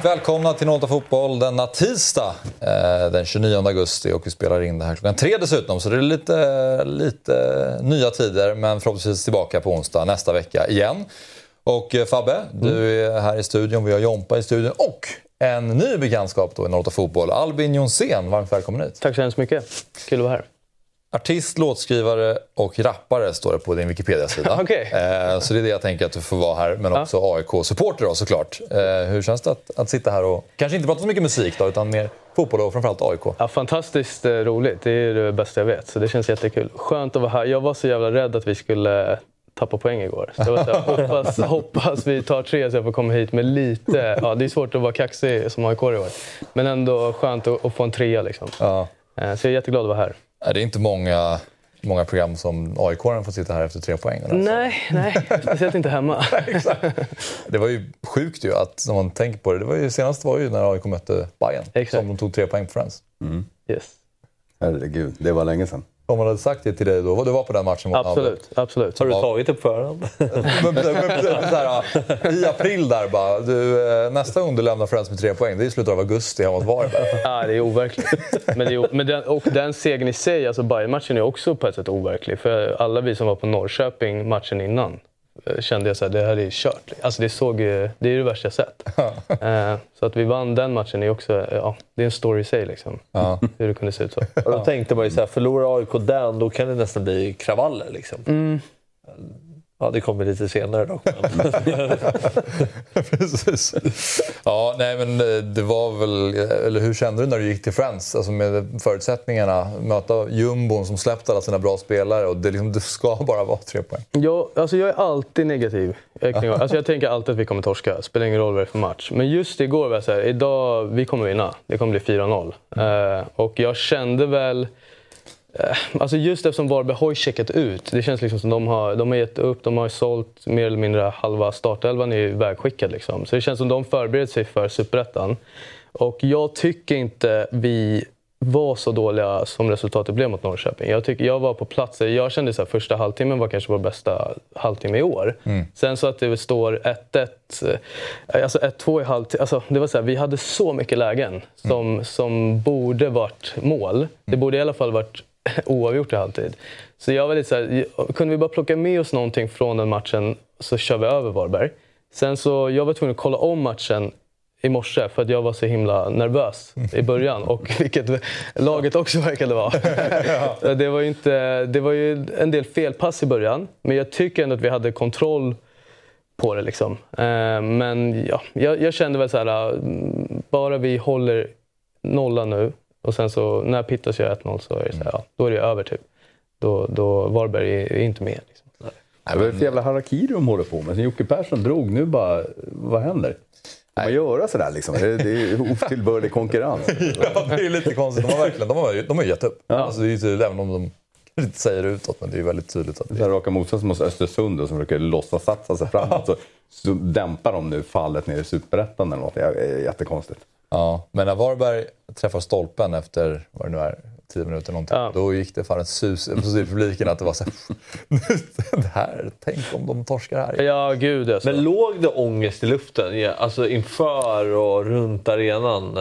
Varmt välkomna till Nolta Fotboll denna tisdag eh, den 29 augusti och vi spelar in det här klockan tre dessutom så det är lite, lite nya tider men förhoppningsvis tillbaka på onsdag nästa vecka igen. Och eh, Fabbe, mm. du är här i studion, vi har Jompa i studion och en ny bekantskap då i Nolta Fotboll. Albin Jonsén, varmt välkommen hit. Tack så hemskt mycket. Kul att vara här. Artist, låtskrivare och rappare står det på din Wikipedia-sida. okay. eh, så det är det jag tänker att du får vara här, men också ja. AIK-supporter såklart. Eh, hur känns det att, att sitta här och kanske inte prata så mycket musik då, utan mer fotboll och framförallt AIK? Ja, fantastiskt eh, roligt, det är det bästa jag vet. Så det känns jättekul. Skönt att vara här. Jag var så jävla rädd att vi skulle tappa poäng igår. Så jag var så här, hoppas, hoppas vi tar tre så jag får komma hit med lite... Ja, det är svårt att vara kaxig som AIK i år. Men ändå skönt att, att få en trea liksom. Ja. Eh, så jag är jätteglad att vara här. Det är inte många, många program som aik får sitta här efter tre poäng. Eller? Nej, nej, speciellt inte hemma. det var ju sjukt ju att, när man tänker på det, det var ju, senast var ju när AIK mötte Bayern Exakt. som de tog tre poäng på Friends. Mm. Yes. Herregud, det var länge sedan. Om man hade sagt det till dig då, du var på den matchen mot Absolut, absolut. Har du tagit det på förhand? I april där bara, du, eh, nästa gång du lämnar Friends med tre poäng, det är i slutet av augusti hemma mot Varberg. Ja, det är overkligt. Men, det är, men den, och den segern i sig, alltså Bayern-matchen är också på ett sätt overklig. För alla vi som var på Norrköping matchen innan, kände jag att det här är kört. Alltså det, såg, det är det värsta jag sett. uh, så att vi vann den matchen är också ja, det är en story i sig. Liksom, ja. Hur det kunde se ut så. Och då tänkte man ju så här, förlorar AIK den, då kan det nästan bli kravaller. Liksom. Mm. Ja, det kommer lite senare dock. Precis. Ja, nej men eh, det var väl... Eller hur kände du när du gick till Friends? Alltså med förutsättningarna. Möta jumbon som släppt alla sina bra spelare och det, liksom, det ska bara vara tre poäng. Ja, alltså jag är alltid negativ. Alltså jag tänker alltid att vi kommer torska. Spelar ingen roll vad det är för match. Men just igår var jag såhär, idag, vi kommer vinna. Det kommer bli 4-0. Mm. Uh, och jag kände väl... Eh, alltså just eftersom Varberg har checkat ut. Det känns liksom som de har, de har gett upp, de har sålt mer eller mindre halva startelvan är vägskickad. Liksom. Så det känns som de förbereder sig för Superettan. Och jag tycker inte vi var så dåliga som resultatet blev mot Norrköping. Jag, tycker, jag var på plats. Jag kände att första halvtimmen var kanske vår bästa halvtimme i år. Mm. Sen så att det står 1-1, eh, alltså 1-2 i halvtid. Alltså, det var så här, vi hade så mycket lägen som, mm. som borde varit mål. Det borde i alla fall varit oavgjort i halvtid. Så jag var lite så här, kunde vi bara plocka med oss någonting från den matchen så kör vi över Varberg. Sen så, jag var tvungen att kolla om matchen i morse för att jag var så himla nervös i början. Och vilket laget också verkade vara. det, var ju inte, det var ju en del felpass i början, men jag tycker ändå att vi hade kontroll på det. Liksom. Eh, men ja, jag, jag kände väl så här, bara vi håller nollan nu och sen så när Pittas gör 1-0 så är det så här, ja, då är det över typ. Då, då Varberg är, är inte med. Liksom. Nej. Det är ett jävla harakiri de håller på med. Sen Jocke Persson drog, nu bara, vad händer? Får man göra sådär liksom? Det är otillbörlig konkurrens. ja, det är lite konstigt. De har verkligen de har, de har gett upp. Ja. Alltså, det är tydligt, även om de inte säger det utåt, men det är väldigt tydligt. Att det är raka motsatsen mot Östersund som försöker låtsas satsa sig framåt. Så, så dämpar de nu fallet ner i Superettan eller något. Det är jättekonstigt. Ja, men när Varberg träffar stolpen efter, vad det nu är, tio minuter någonting. Ja. Då gick det fan ett sus i publiken att det var så det här, tänk om de torskar här. Ja, gud alltså. Men låg det ångest i luften? Alltså inför och runt arenan?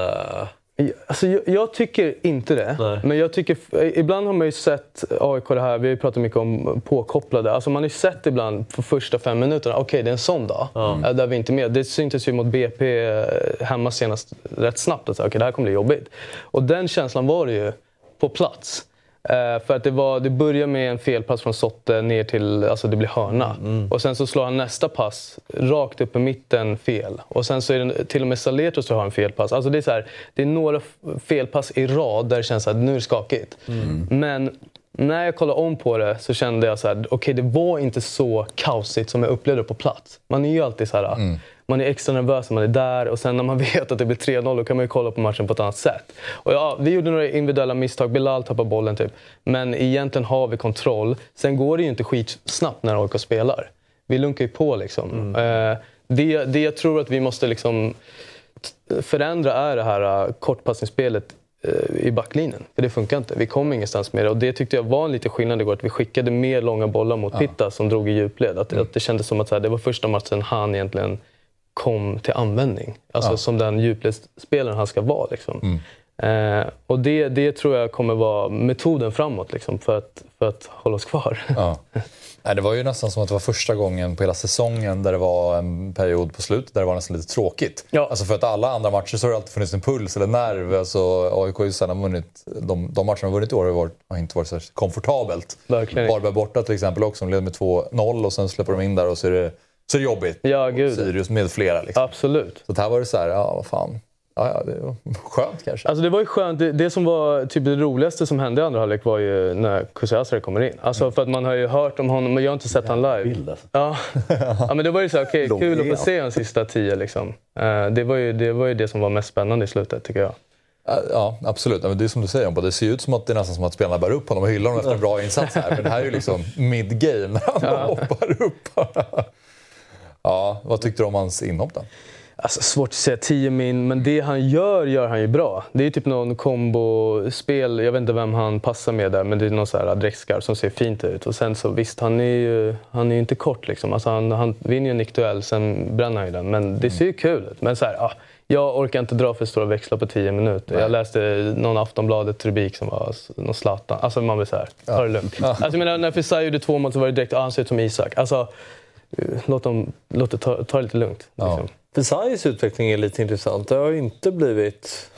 Alltså, jag, jag, tycker inte det. Nej. Men jag tycker, ibland har man ju sett AIK det här, vi har ju pratat mycket om påkopplade. Alltså man har ju sett ibland på första fem minuterna, okej okay, det är en sån dag. Mm. Där vi inte är med. Det syntes ju mot BP eh, hemma senast rätt snabbt. Att okay, det här kommer bli jobbigt. Och den känslan var det ju på plats. Uh, för att det, var, det börjar med en felpass från Sotte ner till, alltså det blir hörna. Mm. Och sen så slår han nästa pass rakt upp i mitten fel. Och sen så är det till och med Saletros som har en felpass. Alltså det är, så här, det är några felpass i rad där det känns att nu är det skakigt. Mm. Men när jag kollade om på det så kände jag att okay, det var inte så kaosigt som jag upplevde på plats. Man är ju alltid så här, mm man är extra nervös när man är där och sen när man vet att det blir 3-0 då kan man ju kolla på matchen på ett annat sätt. Och ja, vi gjorde några individuella misstag, Bilal tappade bollen typ. Men egentligen har vi kontroll. Sen går det ju inte skitsnabbt när AIK spelar. Vi lunkar ju på liksom. Mm. Eh, det, det jag tror att vi måste liksom förändra är det här uh, kortpassningsspelet i backlinjen. Det funkar inte. Vi kom ingenstans med det. Och det tyckte jag var en liten skillnad igår. Att vi skickade mer långa bollar mot ja. Pitta som drog i djupled. Att, mm. att det kändes som att här, det var första matchen han egentligen kom till användning. Alltså som den djupledsspelaren han ska vara. Liksom. Eh, och det, det tror jag kommer vara metoden framåt liksom, för, att, för att hålla oss kvar. Ja. Nej, det var ju nästan som att det var första gången på hela säsongen där det var en period på slutet där det var nästan lite tråkigt. Ja. Alltså för att alla andra matcher så har det alltid funnits en puls eller nerv. Alltså, AIK har ju sällan vunnit. De, de matcherna de har vunnit i år har, varit, har inte varit så komfortabelt. Varberg borta till exempel också. De leder med 2-0 och sen släpper de in där och så är det, så är det jobbigt. Ja, gud. Sirius med flera. Liksom. Absolut. Så här var det så här, ja vad fan. Ja, ja, det var skönt kanske. Alltså det var ju skönt. Det, det som var typ det roligaste som hände i andra halvlek var ju när Kusiasare kommer in. Alltså för att man har ju hört om honom, men jag har inte sett han live. bild, alltså. Ja. ja, men det var ju så okej, Långt kul att få se de sista tio liksom. Eh, det, var ju, det var ju det som var mest spännande i slutet tycker jag. Ja, absolut. Ja, det är som du säger, det ser ut som att det är nästan som att spelarna bär upp honom och hyllar honom efter en bra insats. Här. Men det här är ju liksom mid-game när han bara hoppar upp. ja, vad tyckte du om hans inhopp då? Alltså, svårt att säga 10 min, men det han gör, gör han ju bra. Det är typ någon kombospel, jag vet inte vem han passar med där, men det är någon här dräktskarv som ser fint ut. Och sen så visst, han är ju, han är ju inte kort liksom. Alltså, han, han vinner ju en nickduell, sen bränner han ju den. Men det ser ju kul ut. Men så här, ah, jag orkar inte dra för stora växlar på 10 minuter. Jag läste någon Aftonbladet-rubrik som var någon Zlatan. Alltså man blir så här, ta det lugnt. Alltså, jag menar, när Fesai gjorde två mål så var det direkt, ah, han ser ut som Isak. Alltså, låt dem, låt det ta, ta det lite lugnt. Ja. Fesais utveckling är lite intressant. Det har inte blivit...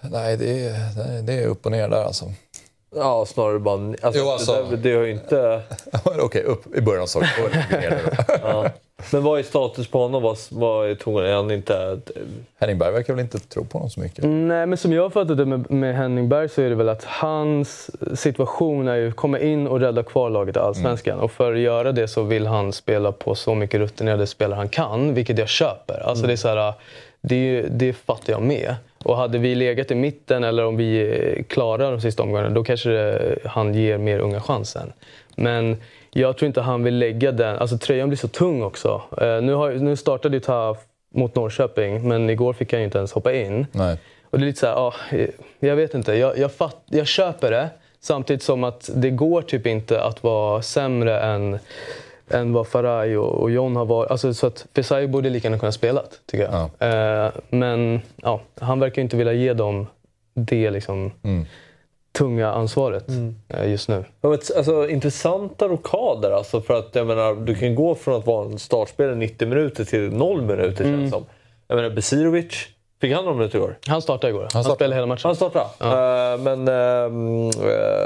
Nej, det är, det är- upp och ner där alltså. Ja, snarare bara... Alltså, Jo, alltså- Det, där- det har ju inte... Okej, upp i början säsongen. och ner. Ja. Men vad är status på honom? Vad, vad är tonen? Är han inte... Henning Berg verkar väl inte tro på honom så mycket. Nej, men som jag har fattat det med, med Henning Berg så är det väl att hans situation är ju att komma in och rädda kvar laget i Allsvenskan. Och för att göra det så vill han spela på så mycket rutinerade spelare han kan, vilket jag köper. Alltså det, är så här, det, det fattar jag med. Och hade vi legat i mitten eller om vi klarar de sista omgångarna, då kanske det, han ger mer unga chansen. Men jag tror inte han vill lägga den... Alltså tröjan blir så tung också. Eh, nu, har, nu startade ju Taha mot Norrköping, men igår fick han ju inte ens hoppa in. Nej. Och det är lite så här, ja, jag vet inte. Jag, jag, fatt, jag köper det. Samtidigt som att det går typ inte att vara sämre än, än vad Faraj och, och John har varit. Alltså, så att Fesai borde lika gärna kunna spelat, tycker jag. Eh, men ja, han verkar inte vilja ge dem det liksom, tunga ansvaret eh, just nu. Ja, men, alltså, intressanta rockader alltså, för att jag menar, du kan gå från att vara en startspelare 90 minuter till 0 minuter känns det som. Jag menar Besirovic, fick han några minuter igår? Han startade igår. Han, startade. spelade hela matchen. Han startade? Eh, men... eh,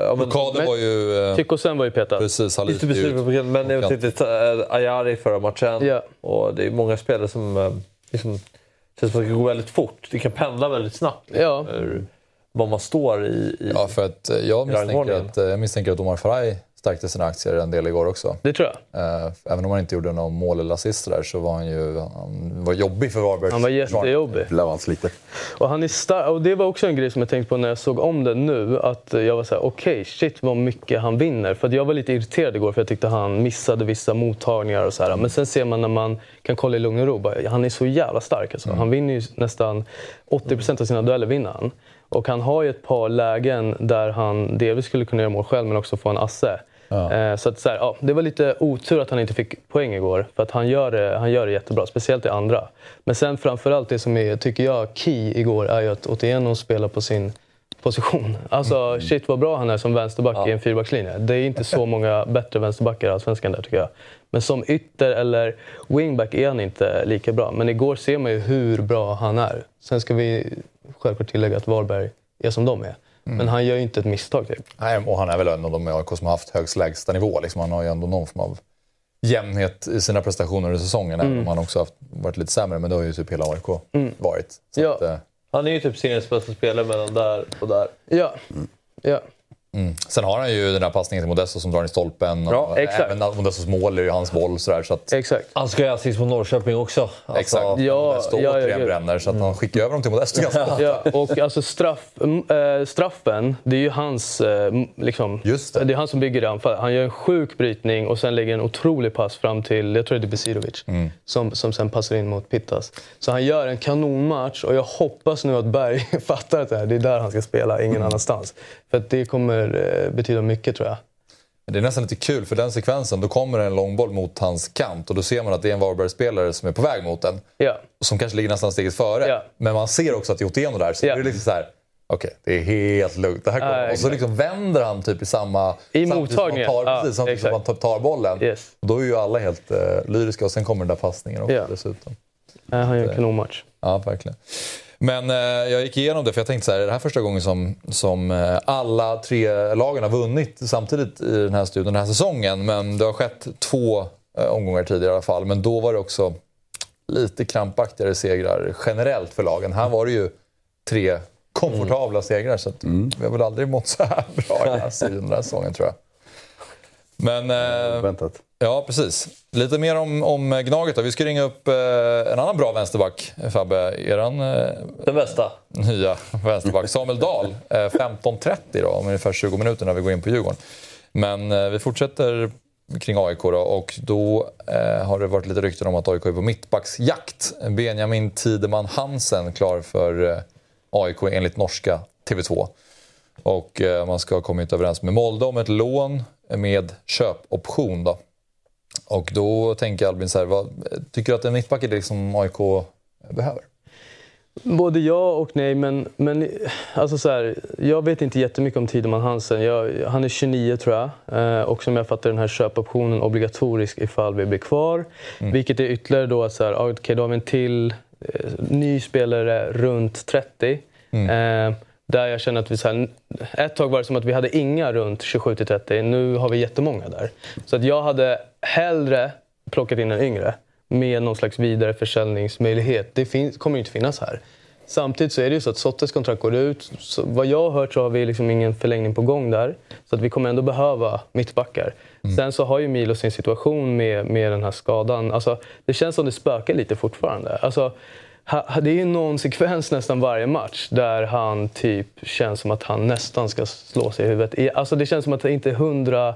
ja, men Kader men- var ju... eh, Tycho sen var ju petad. Precis, han lyste ut. men jag tänkte uh, Ayari förra matchen. Ja. Och det är många spelare som uh, liksom, känns som att det kan gå väldigt fort. Det kan pendla väldigt snabbt. Ja. Var man står i... i Ja, för att eh, jag misstänker att, eh, jag misstänker att Omar Faraj stärkte sina aktier en del igår också. Det tror jag. Eh, Även om han inte gjorde någon mål eller assist där så var han ju han var jobbig för Varbergs Han var jättejobbig. Vara lite. Och, han är star- och det var också en grej som jag tänkte på när jag såg om det nu. Att jag var så här: okej, shit vad mycket han vinner. För att jag var lite irriterad igår för jag tyckte han missade vissa mottagningar och så här. Men sen ser man när man kan kolla i lugn och ro, bara, han är så jävla stark. Alltså. Han vinner ju nästan 80% av sina dueller. Vinner han. Och han har ju ett par lägen där han delvis skulle kunna göra mål själv men också få en asse. Eh, Så att, så här, ja, det var lite otur att han inte fick poäng igår. För att han gör, det, han gör det jättebra, speciellt i andra. Men sen framförallt det som är, tycker jag, key igår är ju att Otieno spelar på sin position. Alltså shit vad bra han är som vänsterback i en fyrbackslinje. Det är inte så många bättre vänsterbackar i Allsvenskan där tycker jag. Men som ytter eller wingback är han inte lika bra. Men igår ser man ju hur bra han är. Sen ska vi självklart tillägga att Varberg är som de är. Men han gör ju inte ett misstag typ. Nej, och han är väl en av de i AIK som har haft högst lägsta nivå. Liksom. Han har ju ändå någon form av jämnhet i sina prestationer under säsongen. Även om han också haft, varit lite sämre. Men det har ju typ hela AIK varit. Så Ja. att, eh, Han är ju typ seriens bästa spelare mellan där och där. Ja. ja. Sen har han ju den här passningen till Modesto som drar in stolpen. Ja, och exakt. Även Modestos mål är ju hans boll. Sådär, så att, Exakt. Han ska ju assist mot Norrköping också. Alltså, exakt. Ja, Modesto ja, ja, återigen gud. bränner. Så att han skickar över dem till Modesto ganska ofta. Ja, och alltså straff, mm, eh, straffen, det är ju hans... M- liksom, Just det. det är han som bygger det anfallet. Han gör en sjuk brytning och sen lägger en otrolig pass fram till, jag tror det är Besirovic, Mm. som, som sen passar in mot Pittas. Så han gör en kanonmatch och jag hoppas nu att Berg fattar att det, här, det är där han ska spela, ingen annanstans. För att det kommer eh, betyda mycket tror jag. Det är nästan lite kul för den sekvensen, då kommer en långboll mot hans kant och då ser man att det är en Varberg-spelare som är på väg mot den. Ja. Som kanske ligger nästan steget före. Ja. Men man ser också att det är Otieno där. Så Ja. det är liksom så här. Okej, det är helt lugnt. Det här kommer. Ja, och så liksom vänder han typ i samma... I mottagningen. tar, precis, samtidigt som han tar- bollen. Yes. Och då är ju alla helt uh, lyriska och sen kommer den där passningen också Ja. dessutom. Han gör en kanonmatch. Ja, verkligen. Men eh, jag gick igenom det för jag tänkte så här, är det här första gången som, som eh, alla tre lagen har vunnit samtidigt i den här studien den här säsongen? Men det har skett två eh, omgångar tidigare i alla fall. Men då var det också lite krampaktigare segrar generellt för lagen. Här var det ju tre komfortabla segrar så att vi har väl aldrig mått så här bra i den här den här säsongen tror jag. Men eh, Väntat. Ja, precis. Lite mer om, om Gnaget då. Vi ska ringa upp eh, en annan bra vänsterback, Fabbe. Eran eh, Den bästa. nya vänsterback, Samuel Dahl. Eh, 15.30 då, om ungefär 20 minuter när vi går in på Djurgården. Men eh, vi fortsätter kring AIK då och då eh, har det varit lite rykten om att AIK är på mittbacksjakt. Benjamin Tideman Hansen klar för eh, AIK enligt norska TV2. Och eh, man ska ha kommit överens med Molde om ett lån med köpoption. Då. Och då tänker Albin så här, vad, tycker du att en mittback är det som AIK behöver? Både ja och nej, men, men alltså så här, jag vet inte jättemycket om Tideman Hansen. Jag, han är 29 tror jag. Eh, och som jag fattar den här köpoptionen obligatorisk ifall vi blir kvar. Vilket är ytterligare då att så här, ah, okej, då har vi en till eh, ny spelare runt 30. Eh, där jag känner att vi så här, ett tag var det som att vi hade inga runt 27 till 30. Nu har vi jättemånga där. Så att jag hade hellre plockat in en yngre med någon slags vidareförsäljningsmöjlighet. Det finns, kommer ju inte finnas här. Samtidigt så är det ju så att Sottes kontrakt går ut. Så vad jag har hört så har vi liksom ingen förlängning på gång där. Så att vi kommer ändå behöva mittbackar. Sen så har ju Milo sin situation med, med den här skadan. Alltså, det känns som det spökar lite fortfarande. Alltså, det är ju någon sekvens nästan varje match där han typ känns som att han nästan ska slå sig i huvudet. Alltså, det känns som att det inte är hundra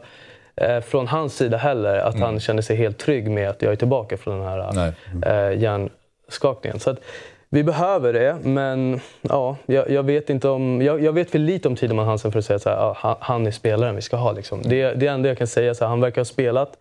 eh, från hans sida heller. Att han känner sig helt trygg med att jag är tillbaka från den här Nej. eh, hjärnskakningen. Så att vi behöver det, men ja, jag, jag vet inte om... Jag, jag vet för lite om Tideman Hansen för att säga att ja, han, han är spelaren vi ska ha. Liksom. Det, det enda jag kan säga är att han verkar ha spelat.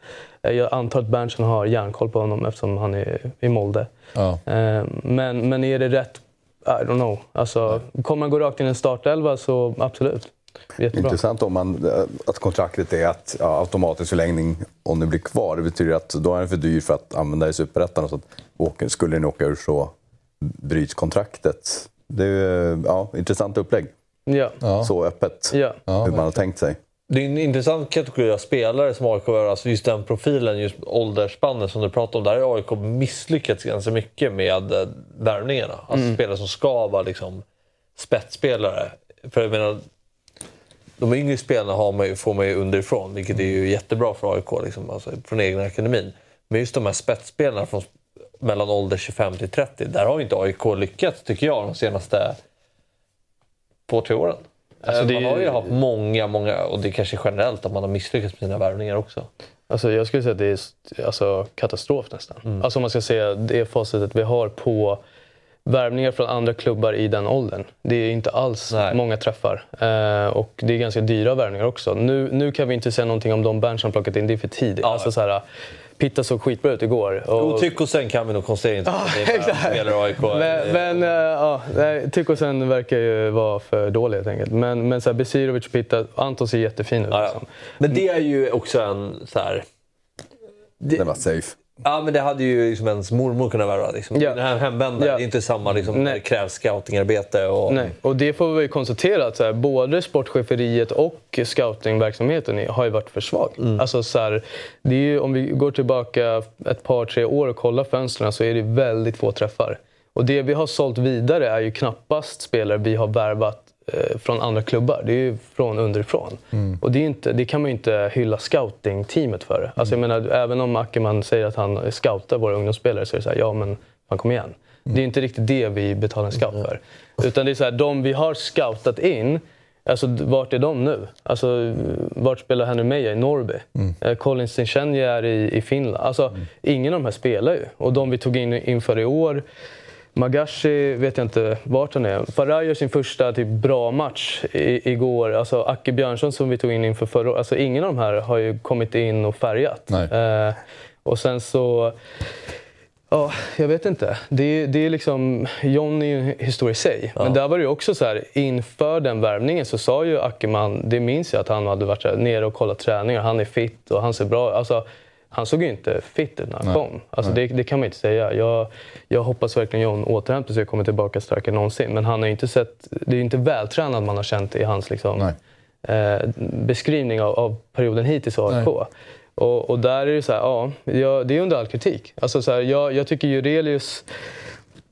Jag antar att Berntsen har järnkoll på honom eftersom han är i Molde. Ja. Eh, men, men är det rätt? I don't know. Alltså, kommer man gå rakt in i en startelva så absolut. Jättebra. Intressant om man, eh, att kontraktet är att ja, automatisk förlängning om det blir kvar. Det betyder att då är den för dyr för att använda i Superettan. så att Skulle den åka ur så bryts kontraktet. Det är ja, intressant upplägg. Ja. Så öppet Ja. hur man har tänkt sig. Det är en intressant kategori av spelare som AIK har. Alltså just den profilen, just åldersspannet som du pratar om. Där har AIK misslyckats ganska mycket med eh, värvningarna. Alltså spelare som ska vara liksom spetsspelare. För jag menar, de yngre spelarna har man ju, får man ju underifrån, vilket är ju jättebra för AIK. Liksom, alltså från egna akademin. Men just de här spetsspelarna från mellan ålder 25 till 30, där har ju inte AIK lyckats, tycker jag, de senaste två, tre åren. Alltså, Eh, man har ju haft många, många, och det är kanske generellt att man har misslyckats med sina värvningar också. Alltså jag skulle säga att det är alltså, katastrof nästan. Alltså om man ska säga det facitet vi har på värvningar från andra klubbar i den åldern. Det är inte alls Nej. många träffar. Eh, och det är ganska dyra värvningar också. Nu, nu kan vi inte säga någonting om de Berntsen plockat in. Det är för tidigt. Ja. Alltså, så här, Pitta såg skitbra ut igår. Och, Och Tyckosen kan vi nog konstatera inte i AIK. men, men uh, ja, Tykosen verkar ju vara för dålig helt enkelt. Men, men så här, Besirovic och Pitta, Anton ser jättefin ut. Ja, ja. Liksom. Men det är ju också en så här... Det var safe. Ja, men det hade ju liksom ens mormor kunnat värva. Liksom. Ja. Den här hemvändaren, Ja. det är inte samma liksom, Nej. det krävs scoutingarbete. Och... Nej, och det får vi ju konstatera att så här, både sportcheferiet och scoutingverksamheten har ju varit för svag. Alltså, så här, det är ju, om vi går tillbaka ett par, tre år och kollar fönstren så är det väldigt få träffar. Och det vi har sålt vidare är ju knappast spelare vi har värvat från andra klubbar. Det är ju från underifrån. Och det, inte, det kan man ju inte hylla scoutingteamet för. Alltså, jag menar, även om Ackerman säger att han scoutar våra ungdomsspelare så är det så här, ja men fan kom igen. Det är inte riktigt det vi betalar en scout för. Utan det är så här, de vi har scoutat in, alltså vart är de nu? Alltså, vart spelar Henry Meja i Norrby? Eh, Colin Sinchenja är i, i Finland. Alltså, ingen av de här spelar ju. Och de vi tog in inför i år, Magashi vet jag inte vart han är. Farah gör sin första typ, bra match i, igår. Alltså Acke Björnsson som vi tog in inför förra året. Alltså ingen av de här har ju kommit in och färgat. Eh, och sen så... Ja, jag vet inte. Det, det är liksom, John är ju en historia i sig. Ja. Men där var det ju också så här, inför den värvningen så sa ju Ackerman, det minns jag att han hade varit här, nere och kollat träningar. Han är fit och han ser bra alltså, han såg ju inte fit ut när han Nej. kom. Alltså det, det, kan man inte säga. Jag, jag hoppas verkligen John återhämtar sig och kommer tillbaka starkare än någonsin. Men han har inte sett, det är inte vältränad man har känt i hans liksom, eh, beskrivning av, av, perioden hittills i AIK. Och, och, där är det så här, ja, jag, det är under all kritik. Alltså så här, jag, jag tycker Jurelius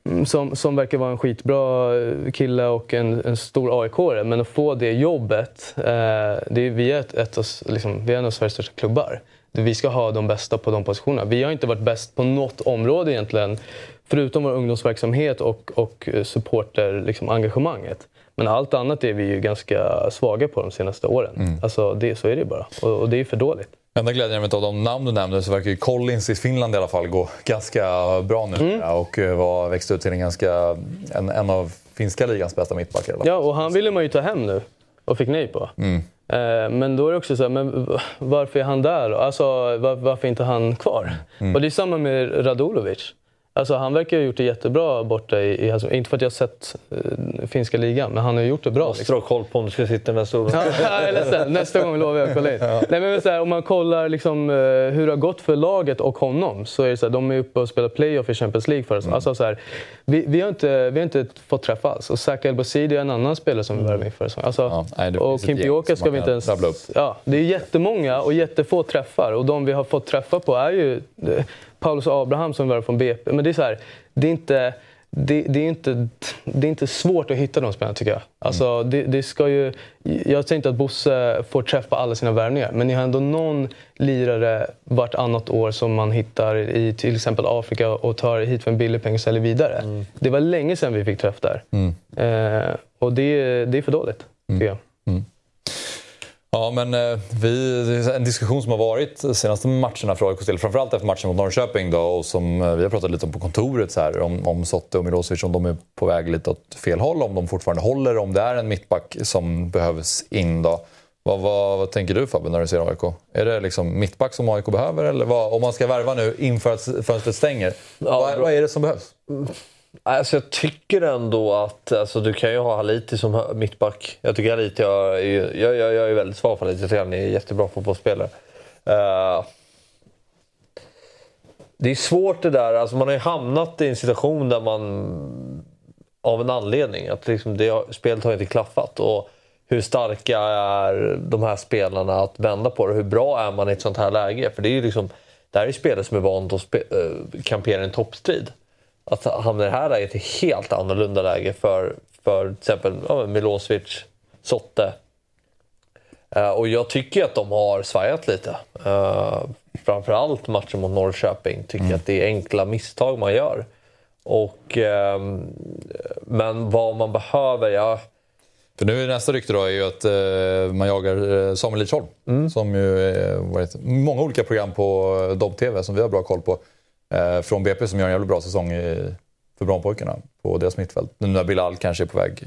mm, som, som verkar vara en skitbra kille och en, en stor aik men att få det jobbet. Eh, det är, vi, är ett, ett, liksom, vi är en av Sveriges största klubbar. Vi ska ha de bästa på de positionerna. Vi har inte varit bäst på något område egentligen, förutom vår ungdomsverksamhet och, och supporterengagemanget. Liksom, men allt annat är vi ju ganska svaga på de senaste åren. Mm. Alltså det, så är det bara. Och, och det är för dåligt. Enda glädjen av de namn du nämnde så verkar ju Collins i Finland i alla fall gå ganska bra nu. Mm. Och eh, var, växte ut till en, ganska, en, en av finska ligans bästa mittbackar. Ja, och han ville man ju ta hem nu och fick nej på. Mm. Eh, men då är det också så här, men varför är han där? Alltså, varför är inte han kvar? Mm. Och det är samma med Radulovic. Alltså, han verkar ha gjort det jättebra borta i, i alltså, Inte för att jag har sett uh, finska ligan, men han har gjort det bra. Måste liksom. ha koll på om du ska sitta i nästa gång. ja, jag. Nästa gång lovar jag att kolla in. Ja. Nej, men så här, om man kollar liksom, uh, hur det har gått för laget och honom, så är det så här, de är uppe och spelar playoff i Champions League för oss. Mm. Alltså, så här, vi, vi, har inte, vi har inte fått träffa alls. Och Zaka El är en annan spelare som vi värvade inför säsongen. Alltså, ja, och Kim Pioka ska vi inte ens... Ja, det är jättemånga och jättefå träffar. Och de vi har fått träffa på är ju Paulus Abraham som var från BP. Men det är så här, det är inte... Det, det, är inte, det är inte svårt att hitta de spelarna tycker jag. Alltså, mm. det, det, ska ju, jag säger inte att Bosse får träffa alla sina värvningar, men ni har ändå någon lirare vartannat år som man hittar i till exempel Afrika och tar hit för en billig peng och säljer vidare. Mm. Det var länge sedan vi fick träff där. Mm. Eh, och det, det är för dåligt, tycker jag. Mm. Ja, men eh, vi, en diskussion som har varit de senaste matcherna för AIKs del, framförallt efter matchen mot Norrköping då, och som eh, vi har pratat lite om på kontoret, så här, om, om Sotte och Milosevic, om de är på väg lite åt fel håll, om de fortfarande håller, om det är en mittback som behövs in. Då. Vad, vad, vad tänker du Fabbe när du ser AIK? Är det liksom mittback som AIK behöver? Eller vad, om man ska värva nu inför att fönstret stänger, ja, vad, vad är det som behövs? Alltså jag tycker ändå att alltså, du kan ju ha Haliti som mittback. Jag tycker Haliti, jag, jag, jag, jag är väldigt svag för Haliti. Jag tycker han är en jättebra fotbollsspelare. Uh, det är svårt det där. Alltså man har ju hamnat i en situation där man... Av en anledning. Att liksom det, spelet har inte klaffat. Och hur starka är de här spelarna att vända på det? Hur bra är man i ett sånt här läge? För det är ju liksom... Det här är spelare som är vant att spe, uh, kampera en toppstrid att hamna i det här läget är ett helt annorlunda läge för, för till exempel ja, Milosevic, Sotte. Uh, och jag tycker att de har svajat lite. Uh, framförallt matchen mot Norrköping tycker mm. att det är enkla misstag man gör. Och, uh, men vad man behöver, ja... För nu är nästa rykte då är ju att uh, man jagar Samuel Lidsholm. Mm. Som ju varit många olika program på Dobb-TV som vi har bra koll på. Eh, från BP som gör en jävligt bra säsong i, för Brommapojkarna på deras mittfält. Nu när Bilal kanske är på väg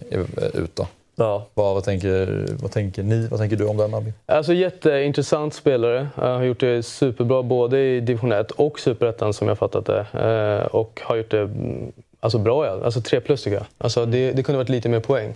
ut då. Ja. Vad, vad, tänker, vad tänker ni? Vad tänker du om den Albin? Alltså jätteintressant spelare. Uh, har gjort det superbra både i division 1 och superettan som jag fattat det. Och har gjort det mm, alltså, bra. Ja. Alltså 3 plus tycker jag. Alltså, det, det kunde varit lite mer poäng.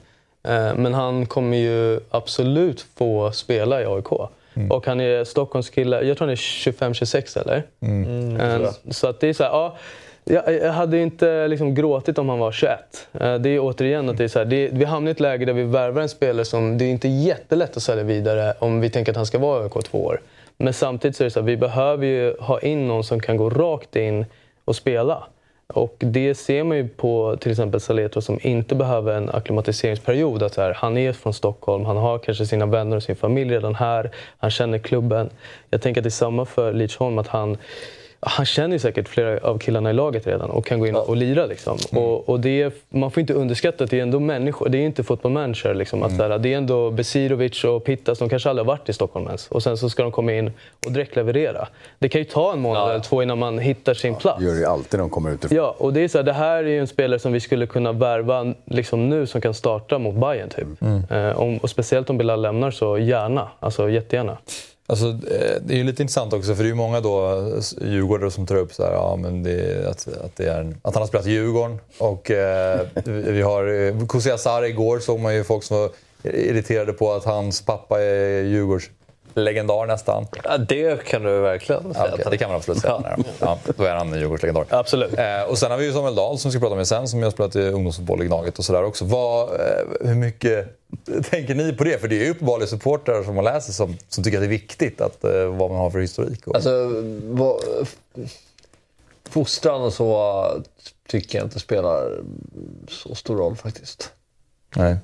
Men han kommer ju absolut få spela i AIK. Mm. Och han är Stockholms kille. Jag tror han är 25-26 eller? Mm. Mm, så att det är så här, ja, jag hade inte liksom gråtit om han var 21. Eh, det är återigen att det är så här, det vi hamnar i ett läge där vi värvar en spelare som det är inte jättelätt att sälja vidare om vi tänker att han ska vara ÖK två år. Men samtidigt så är det så här, vi behöver ju ha in någon som kan gå rakt in och spela. Och det ser man ju på till exempel Saletro som inte behöver en akklimatiseringsperiod. Att här, han är från Stockholm, han har kanske sina vänner och sin familj redan här, han känner klubben. Jag tänker att det är samma för Lidsholm, att han han känner ju säkert flera av killarna i laget redan och kan gå in och lira. Liksom. Mm. Och, och det, man får inte underskatta att det är ändå människor. Det är inte football manager. Liksom, att, Mm. det är ändå Besirovic och Pittas, de kanske aldrig har varit i Stockholm ens. Och sen så ska de komma in och direkt leverera. Det kan ju ta en månad Ja. eller två innan man hittar sin plats. Det gör det alltid när de kommer utifrån. Ja, och det är så här, det här är ju en spelare som vi skulle kunna värva liksom nu som kan starta mot Bayern typ. Mm. Eh, om, och speciellt om Bilal lämnar så gärna. Alltså jättegärna. Alltså, eh, det är ju lite intressant också för det är ju många då djurgårdare som tar upp så här, ja, men det, att, att, det är en, att han har spelat i Djurgården. Och eh, vi har eh, Kusi Asare igår såg man ju folk som var irriterade på att hans pappa är Djurgårds legendar nästan. Ja, det kan du verkligen säga. Okej, det kan man absolut säga. Ja. Ja, då är han en Djurgårdslegendar. Absolut. Eh, och sen har vi ju Samuel Dahl som vi ska prata med sen, som har spelat i ungdomsfotboll i Gnaget och sådär också. Vad, eh, hur mycket tänker ni på det? För det är ju uppenbarligen supportrar som man läser som, som tycker att det är viktigt att, eh, vad man har för historik. Och... Alltså, vad, fostran och så tycker jag inte spelar så stor roll faktiskt. Nej.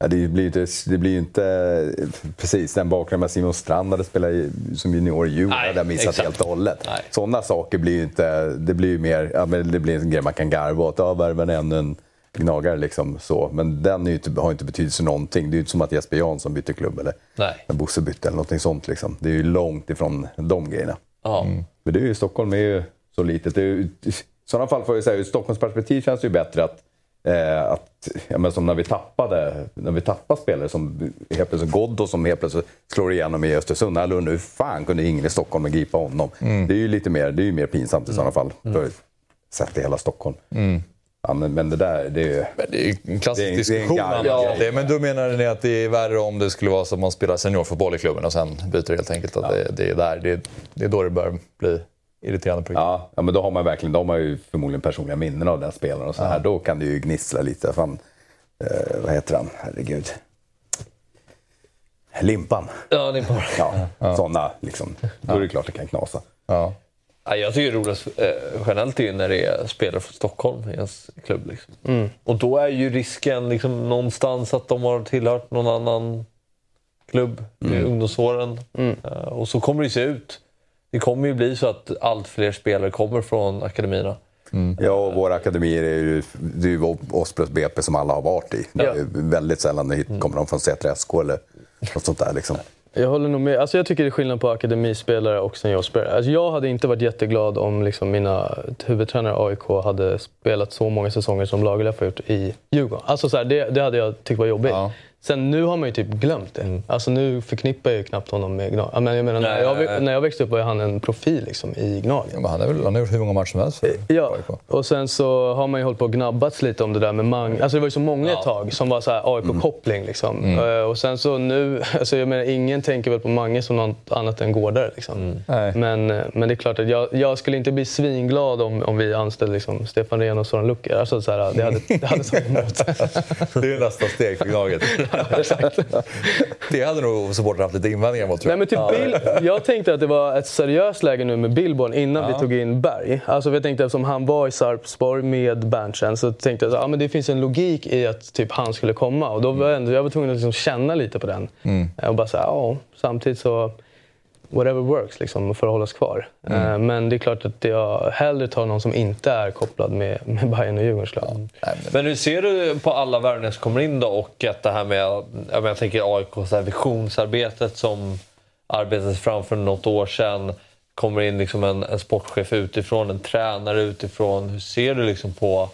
Ja, det blir ju inte, det blir inte precis den bakgrunden med Simon Strand hade spelat i, som junior i Djurgården, hade jag missat exakt. helt och hållet. Sådana saker blir ju inte, det blir ju mer, ja, men det blir en grej man kan garva åt. Ja, värven är ännu en gnagare liksom så. Men den är ju inte, har ju inte betydelse någonting. Det är ju inte som att Jesper Jansson bytte klubb eller Nej. när Bosse bytte eller någonting sånt liksom. Det är ju långt ifrån de grejerna. Ja. Men det är ju, Stockholm är ju så litet. Det är ju, I sådana fall får jag säga, ur Stockholms perspektiv känns det ju bättre att, eh, att ja, men som när vi tappade, när vi tappade spelare som helt plötsligt Ghoddo som helt plötsligt slår igenom i Östersund. Undrar hur fan kunde ingen i Stockholm gripa honom? Det är ju lite mer, det är ju mer pinsamt i sådana fall. För sett i hela Stockholm. Ja, men, men det där, det är ju... Men det är en klassisk är- det är en diskussion. grej. det, men då menar ni att det är värre om det skulle vara som att man spelar seniorfotboll i klubben och sen byter helt enkelt? Att det, det, är där, det, det är då det börjar bli irriterande på riktigt. Ja, ja, men då har man verkligen, då har man ju förmodligen personliga minnen av den spelaren och så här. Då kan det ju gnissla lite. Fan, eh, vad heter han? Herregud. Limpan. Ja, det är bara... Ja, sådana liksom. Då är det klart det kan knasa. Ja. Ja, jag tycker det är roligast eh, generellt är ju när det är spelare från Stockholm i ens klubb. Liksom. Mm. Och då är ju risken liksom någonstans att de har tillhört någon annan klubb i ungdomsåren. Mm. Eh, och så kommer det se ut. Det kommer ju bli så att allt fler spelare kommer från akademierna. Ja, och våra akademier är ju, det är ju oss plus BP som alla har varit i. Det är ju väldigt sällan det hit- kommer de från Sätra SK eller något sånt där liksom. Jag håller nog med. Alltså jag tycker det är skillnad på akademispelare och seniorspelare. Alltså jag hade inte varit jätteglad om liksom mina huvudtränare AIK hade spelat så många säsonger som Lagerlöf har gjort i Djurgården. Alltså så här, det, det hade jag tyckt var jobbigt. Ja. Sen nu har man ju typ glömt det. Alltså nu förknippar jag ju knappt honom med Gnag. Ja, men jag menar, när, jag, när jag växte upp var han en profil liksom, i Gnag. Ja, han, är väl, han har gjort hur många matcher som helst för Ja, AIK. och sen så har man ju hållit på och gnabbats lite om det där med Mang. Alltså det var ju så många ett tag som var så här AIK-koppling. Liksom. Eh, Och sen så nu, alltså jag menar ingen tänker väl på Mange som något annat än gårdare. Liksom. Nej. Men, eh, men det är klart att jag, jag skulle inte bli svinglad om, om vi anställde liksom Stefan Rehn och Soran Lucker. Alltså så här, det hade, det hade tagit emot. Det är nästa steg för Gnaget. det hade nog supportrar haft lite invändningar mot tror Nej, jag. men typ Bill, jag tänkte att det var ett seriöst läge nu med Billborn innan vi tog in Berg. Alltså jag tänkte eftersom han var i Sarpsborg med Berntsen så tänkte jag att ja, men det finns en logik i att typ han skulle komma. Och då var jag, ändå, jag var tvungen att liksom känna lite på den. Och bara säga ja, samtidigt så whatever works liksom, för att hållas kvar. Eh, Men det är klart att jag hellre tar någon som inte är kopplad med, med Bayern och Djurgårdens lag. Men hur ser du på alla värvningar som kommer in då och att det här med, jag, menar, jag tänker AIK, så här visionsarbetet som arbetades fram för något år sedan. Kommer in liksom en, en sportchef utifrån, en tränare utifrån. Hur ser du liksom på,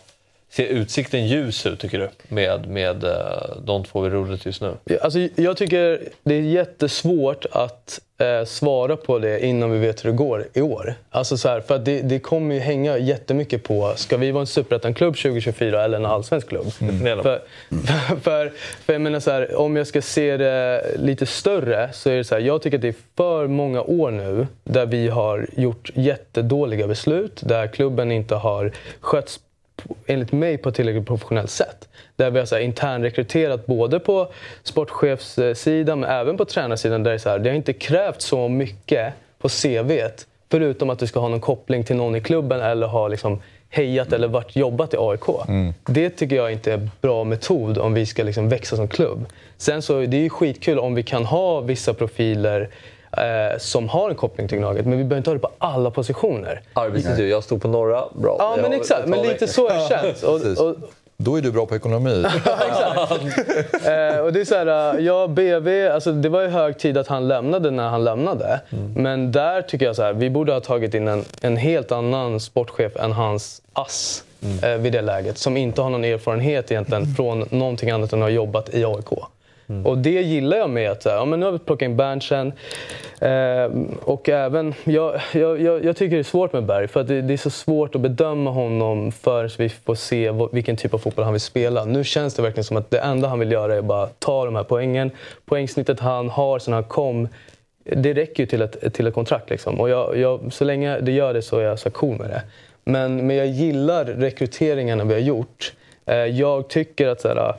ser utsikten ljus ut tycker du med, med eh, de två vid rodret just nu? Ja, Alltså, jag tycker det är jättesvårt att eh, svara på det innan vi vet hur det går i år. Alltså så här, för det, det kommer ju hänga jättemycket på, ska vi vara en superettan-klubb 2024 eller en allsvensk klubb? Definiera. För, för, för, för jag menar så här, om jag ska se det lite större så är det så här, jag tycker att det är för många år nu där vi har gjort jättedåliga beslut, där klubben inte har skötts enligt mig på ett tillräckligt professionellt sätt. Där vi har så här internrekryterat både på sportchefssidan men även på tränarsidan. Där det, är så här, det har inte krävt så mycket på CVt förutom att du ska ha någon koppling till någon i klubben eller ha liksom hejat eller varit jobbat i AIK. Det tycker jag inte är en bra metod om vi ska liksom växa som klubb. Sen så det är ju skitkul om vi kan ha vissa profiler eh, som har en koppling till Gnaget. Men vi behöver inte ha det på alla positioner. Arbetsintervju. Jag stod på norra. Bra. Ja, men exakt. Men lite så har det känts. Då är du bra på ekonomi. Eh, och det är så här, eh, ja, BV, alltså det var ju hög tid att han lämnade när han lämnade. Men där tycker jag så här, vi borde ha tagit in en, en helt annan sportchef än hans ass eh, vid det läget. Som inte har någon erfarenhet egentligen från någonting annat än att ha jobbat i AIK. Mm. Och det gillar jag med att så här, ja, men nu har vi plockat in Berntsen. Eh, och även, jag, jag, jag, jag tycker det är svårt med Berg för att det, det är så svårt att bedöma honom förrän vi får se vilken typ av fotboll han vill spela. Nu känns det verkligen som att det enda han vill göra är bara ta de här poängen. Poängsnittet han har sen han kom, det räcker ju till ett, till ett kontrakt. Liksom. Och jag, jag, så länge det gör det så är jag så cool med det. Men, men jag gillar rekryteringarna vi har gjort. Eh, jag tycker att så här,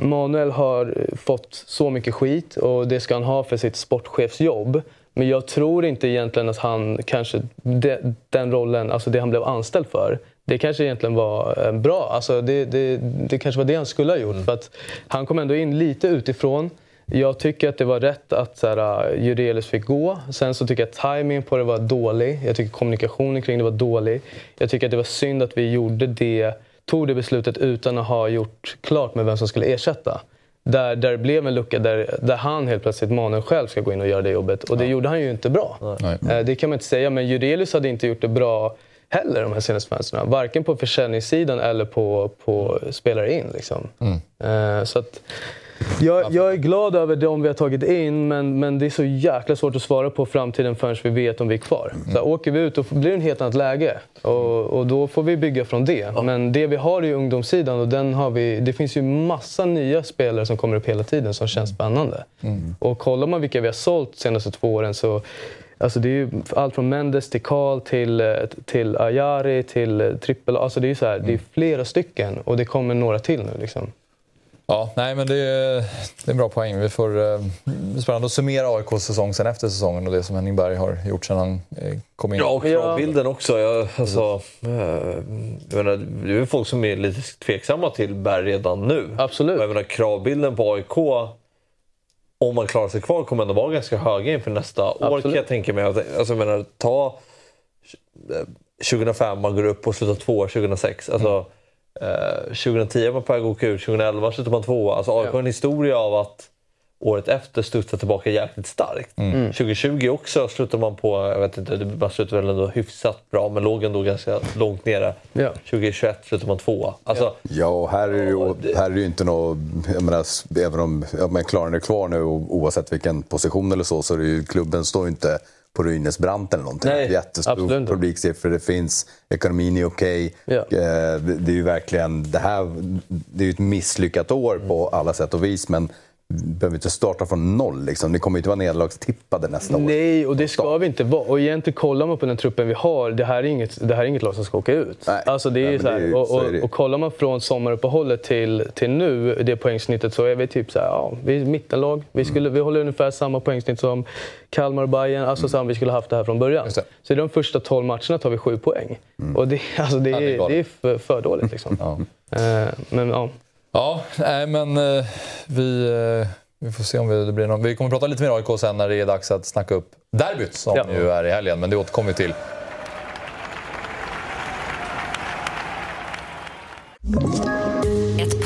Manuel har fått så mycket skit och det ska han ha för sitt sportchefsjobb. Men jag tror inte egentligen att han kanske, de, den rollen, alltså det han blev anställd för, det kanske egentligen var eh, bra. Alltså det, det, det kanske var det han skulle ha gjort. För att han kom ändå in lite utifrån. Jag tycker att det var rätt att här, Jurelius fick gå. Sen så tycker jag att timingen på det var dålig. Jag tycker kommunikationen kring det var dålig. Jag tycker att det var synd att vi gjorde det, tog det beslutet utan att ha gjort klart med vem som skulle ersätta. Där, där det blev en lucka där, där han helt plötsligt, mannen själv, ska gå in och göra det jobbet. Och det gjorde han ju inte bra. Nej. Eh, Det kan man inte säga, men Jurelius hade inte gjort det bra heller de här senaste fönstren. Varken på försäljningssidan eller på, på spelare in. Liksom. Eh, Så att, jag, jag är glad över de vi har tagit in, men, men det är så jäkla svårt att svara på framtiden förrän vi vet om vi är kvar. Så här, åker vi ut då blir det ett helt annat läge och, och då får vi bygga från det. Men det vi har är ungdomssidan och den har vi, det finns ju massa nya spelare som kommer upp hela tiden som känns spännande. Och kollar man vilka vi har sålt de senaste två åren så Alltså det är ju allt från Mendes till Karl till, eh, till Ayari till eh, Trippel. Alltså det är så här, det är flera stycken och det kommer några till nu. Liksom. Ja, nej men det är, det är en bra poäng. Vi får eh, spännande att summera AIKs säsong sen efter säsongen och det som Henning Berg har gjort sen han eh, kom in. Ja, och kravbilden också. Jag, alltså, eh, jag menar, det är folk som är lite tveksamma till Berg redan nu. Absolut. Och Jag menar, kravbilden på AIK, om man klarar sig kvar, kommer ändå vara ganska höga inför nästa år kan Absolut. jag tänka mig. Alltså, jag menar, ta eh, 2005, man går upp och slutar tvåa 2006. Alltså, eh, 2010 var man på väg att åka ut, 2011 slutar man tvåa. Alltså, AIK har en historia av att året efter studsa tillbaka jäkligt starkt. 2020 också slutade man på, jag vet inte, det- man slutade väl ändå hyfsat bra men låg ändå ganska långt nere. Ja. 2021 slutade man tvåa. Alltså, Ja, och här är det ju, här är det ju inte något... Jag menar, även om ja, men Klaren är kvar nu och oavsett vilken position eller så, så är det ju, klubben står ju inte på ruinens brant eller någonting. Nej, Jättestor publiksiffror, det finns, ekonomin är okej. Ja. Eh, Det, är ju verkligen, det här det är ett misslyckat år på alla sätt och vis, men behöver inte starta från noll. Liksom. Ni kommer inte vara nederlagstippade nästa år. Nej, och det ska vi inte vara. Och egentligen kollar man på den truppen vi har, det här är inget, det här är inget lag som ska åka ut. Nej. Alltså det är Nej, ju men så här, det är ju- och, är kollar man från sommaruppehållet till, till nu, det poängsnittet, så är vi typ så här, ja, vi är mittenlag. Vi, skulle, vi håller ungefär samma poängsnitt som Kalmar och Bayern, alltså som vi skulle haft det här från början. Det. Så i de första 12 matcherna tar vi sju poäng. Och det, alltså det, är det är för, för dåligt liksom. Ja. Eh, men ja. Ja, nej, men eh, vi, eh, vi får se om vi, det blir någon... Vi kommer prata lite mer AIK sen när det är dags att snacka upp derbyt som Ja. ju är i helgen, men det återkommer vi till.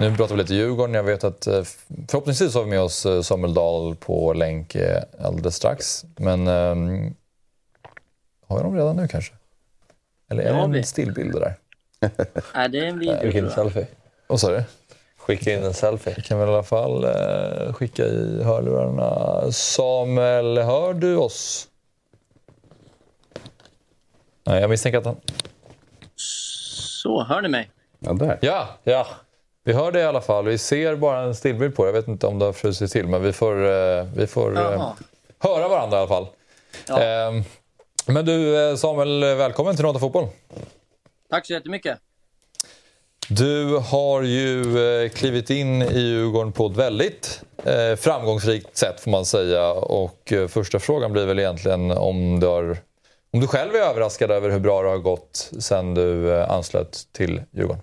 Nu pratar vi lite Djurgården. Jag vet att eh, förhoppningsvis har vi med oss eh, Samuel Dahl på länk eh, alldeles strax. Men ehm, har vi dem redan nu kanske? Eller är det en stillbild där? Nej, det är en video. Skicka in en tror jag. selfie. Vad sa du? Skicka in en selfie. Vi kan väl i alla fall eh, skicka i hörlurarna. Samuel, hör du oss? Nej, jag misstänker att han... Så, hör ni mig? Ja, där. Ja! Ja, Vi hör det i alla fall. Vi ser bara en stillbild på det. Jag vet inte om det har frusit till, men vi får, eh, vi får eh, höra varandra i alla fall. Ja. Eh, Men du Samuel, välkommen till Nota Fotboll. Tack så jättemycket. Du har ju eh, klivit in i Djurgården på ett väldigt eh, framgångsrikt sätt får man säga. Och eh, första frågan blir väl egentligen om du, har, om du själv är överraskad över hur bra det har gått sen du anslöt till Djurgården?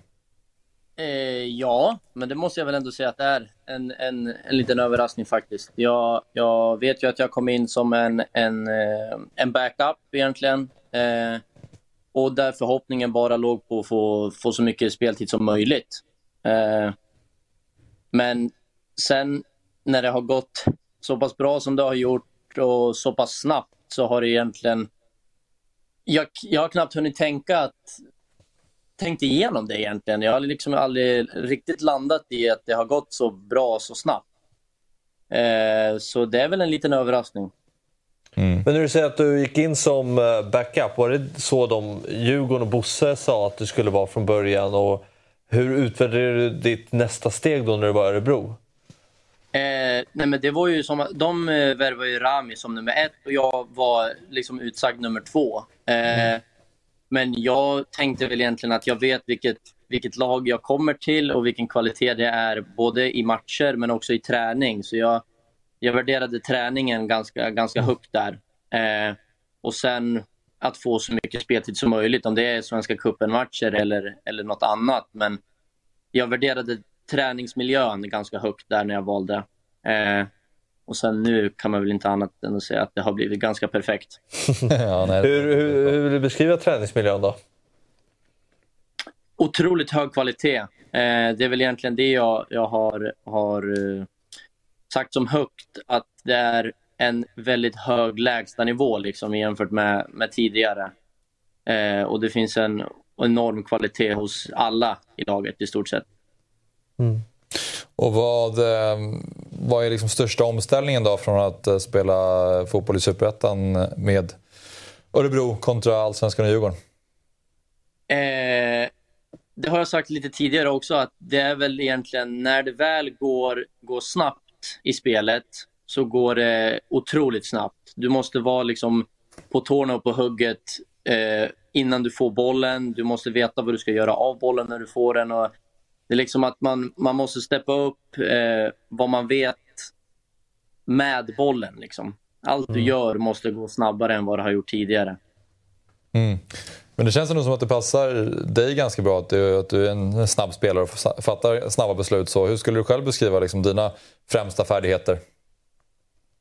Eh, ja, men det måste jag väl ändå säga att det är en, en, en liten överraskning faktiskt. Jag, jag vet ju att jag kom in som en, en, eh, en backup egentligen. Eh, och där förhoppningen bara låg på att få, få så mycket speltid som möjligt. Eh, men sen när det har gått så pass bra som det har gjort och så pass snabbt så har det egentligen... Jag, jag har knappt hunnit tänka att tänkt igenom det egentligen. Jag har liksom aldrig riktigt landat i att det har gått så bra så snabbt. Eh, så det är väl en liten överraskning. Mm. Men när du säger att du gick in som eh, backup, var det så de Djurgården och Bosse sa att du skulle vara från början? Och hur utvärderade du ditt nästa steg då när du var i Örebro? Eh, nej men det var ju som, de eh, värvade ju Rami som nummer ett och jag var liksom utsagd nummer två. Eh, mm. Men jag tänkte väl egentligen att jag vet vilket, vilket lag jag kommer till och vilken kvalitet det är både i matcher men också i träning. Så jag, jag värderade träningen ganska, ganska mm. högt där. Eh, och sen att få så mycket speltid som möjligt, om det är Svenska cupen-matcher eller, eller något annat. Men jag värderade träningsmiljön ganska högt där när jag valde. Eh, och sen nu kan man väl inte annat än att säga att det har blivit ganska perfekt. ja, nej, hur, hur, hur vill du beskriva träningsmiljön då? Otroligt hög kvalitet. Eh, det är väl egentligen det jag, jag har, har uh, sagt som högt, att det är en väldigt hög lägstanivå liksom, jämfört med, med tidigare. Eh, och det finns en enorm kvalitet hos alla i laget i stort sett. Mm. Och vad, eh, vad är liksom största omställningen då från att eh, spela fotboll i Superettan med Örebro kontra Allsvenskan och Djurgården? Eh, det har jag sagt lite tidigare också, att det är väl egentligen när det väl går, går snabbt i spelet så går det otroligt snabbt. Du måste vara liksom på tårna och på hugget eh, innan du får bollen. Du måste veta vad du ska göra av bollen när du får den. Och det är liksom att man, man måste steppa upp eh, vad man vet med bollen. Liksom. Allt mm. du gör måste gå snabbare än vad det har gjort tidigare. Mm. Men det känns ändå som att det passar dig ganska bra att du, att du är en snabb spelare och fattar snabba beslut. Så hur skulle du själv beskriva liksom, dina främsta färdigheter?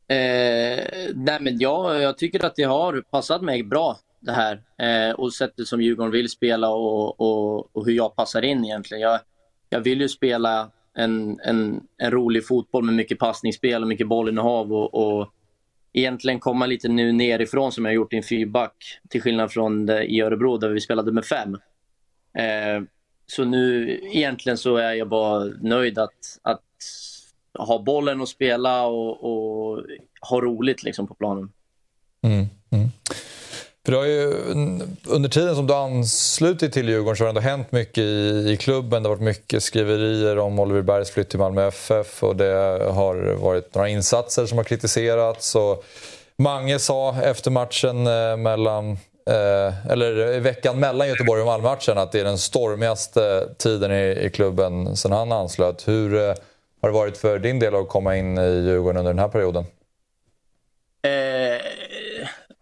Eh, nej men ja, jag tycker att det har passat mig bra det här. Eh, och sättet som Djurgården vill spela och, och, och hur jag passar in egentligen. Jag, jag vill ju spela en, en, en rolig fotboll med mycket passningsspel och mycket bollinnehav och, och egentligen komma lite nu nerifrån som jag gjort i en fyrback. Till skillnad från det, i Örebro där vi spelade med fem. Eh, så nu egentligen så är jag bara nöjd att, att ha bollen och spela och, och ha roligt liksom på planen. Mm, mm. För det har ju, under tiden som du anslutit till Djurgården så har det ändå hänt mycket i, i klubben. Det har varit mycket skriverier om Oliver Bergs flytt till Malmö FF och det har varit några insatser som har kritiserats. Och Mange sa efter matchen eh, mellan eh, eller i veckan mellan Göteborg och Malmö-matchen att det är den stormigaste tiden i, i klubben sedan han anslöt. Hur eh, har det varit för din del att komma in i Djurgården under den här perioden? Eh,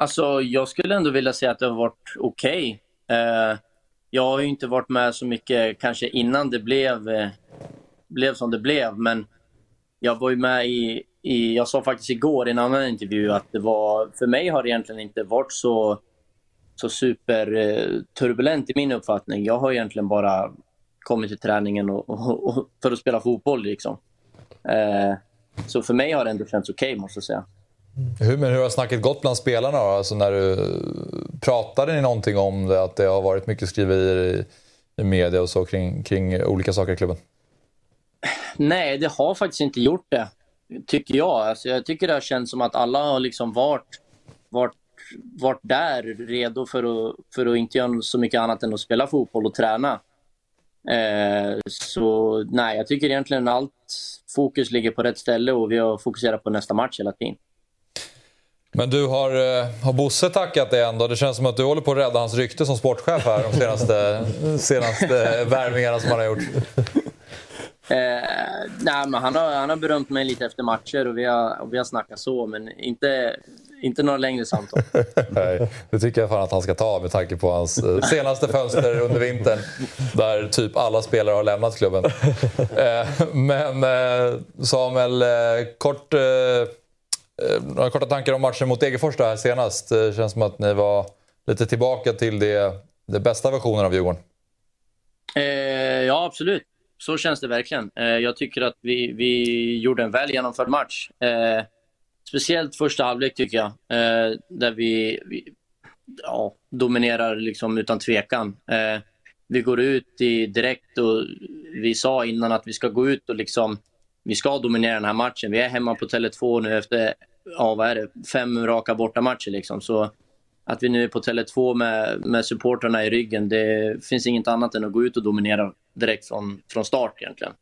Alltså, jag skulle ändå vilja säga att det har varit okej. Okay. Eh, jag har ju inte varit med så mycket kanske innan det blev, eh, blev som det blev, men jag var ju med i, i, jag sa faktiskt igår i en annan intervju att det var, för mig har det egentligen inte varit så, så superturbulent eh, i min uppfattning. Jag har egentligen bara kommit till träningen och, och, och för att spela fotboll. Liksom. Eh, så för mig har det ändå känts okej, okay, måste jag säga. Hur, men hur har snacket gått bland spelarna då? Alltså när du, pratade ni någonting om det? Att det har varit mycket skriverier i, i media och så kring, kring olika saker i klubben? Nej, det har faktiskt inte gjort det. Tycker jag. Alltså, jag tycker det har känts som att alla har liksom varit, varit, varit där redo för att, för att inte göra så mycket annat än att spela fotboll och träna. Eh, så nej, jag tycker egentligen allt fokus ligger på rätt ställe och vi har fokuserat på nästa match hela tiden. Men du, har, eh, har Bosse tackat dig ändå? Det känns som att du håller på att rädda hans rykte som sportchef här de senaste, senaste värvningarna som han har gjort. Eh, nej, men han, har, han har berömt mig lite efter matcher och vi har, och vi har snackat så, men inte, inte några längre samtal. Nej, det tycker jag fan att han ska ta med tanke på hans eh, senaste fönster under vintern. Där typ alla spelare har lämnat klubben. Eh, men eh, Samuel, kort, Eh, några korta tankar om matchen mot Degerfors här senast. Det känns som att ni var lite tillbaka till det, det bästa versionen av Djurgården. Eh, ja, absolut. Så känns det verkligen. jag tycker att vi, vi gjorde en väl genomförd match. Speciellt första halvlek tycker jag, eh, där vi, vi ja, dominerar liksom utan tvekan. Eh, vi går ut i direkt och vi sa innan att vi ska gå ut och liksom, vi ska dominera den här matchen. Vi är hemma på Tele2 nu efter ja, vad är det, fem raka bortamatcher. Liksom. Så att vi nu är på Tele2 med, med supporterna i ryggen, det finns inget annat än att gå ut och dominera direkt från, från start egentligen.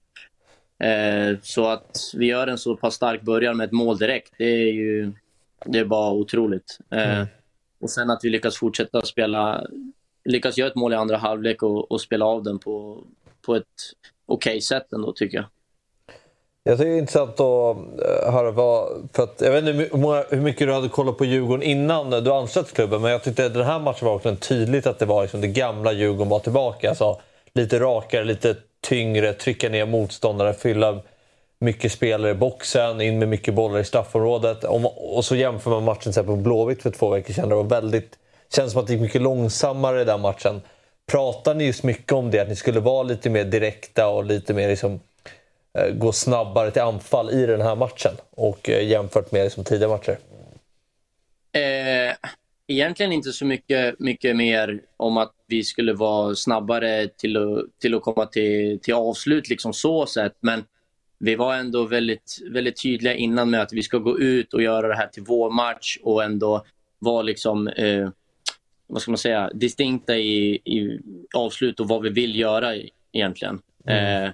Eh, så att vi gör en så pass stark början med ett mål direkt, det är ju det är bara otroligt. Eh, mm. Och sen att vi lyckas fortsätta spela, lyckas göra ett mål i andra halvlek och, och spela av den på, på ett okej okay sätt ändå tycker jag. Jag tycker det är intressant att eh, höra vad... För att, jag vet inte hur mycket du hade kollat på Djurgården innan du anslöt klubben, men jag tyckte den här matchen var också tydligt att det var liksom det gamla Djurgården var tillbaka. Alltså, lite rakare, lite tyngre, trycka ner motståndare, fylla mycket spelare i boxen, in med mycket bollar i straffområdet. Och så jämför man matchen på Blåvitt för två veckor sedan. Det var väldigt, känns som att det gick mycket långsammare i den matchen. Pratar ni just mycket om det, att ni skulle vara lite mer direkta och lite mer liksom, gå snabbare till anfall i den här matchen och eh, jämfört med liksom, tidigare matcher? Eh, egentligen inte så mycket, mycket mer om att vi skulle vara snabbare till att, till att komma till, till avslut, liksom så sett. Men vi var ändå väldigt, väldigt tydliga innan med att vi ska gå ut och göra det här till vår match och ändå vara liksom, eh, vad ska man säga, distinkta i, i avslut och vad vi vill göra egentligen. Mm. Eh,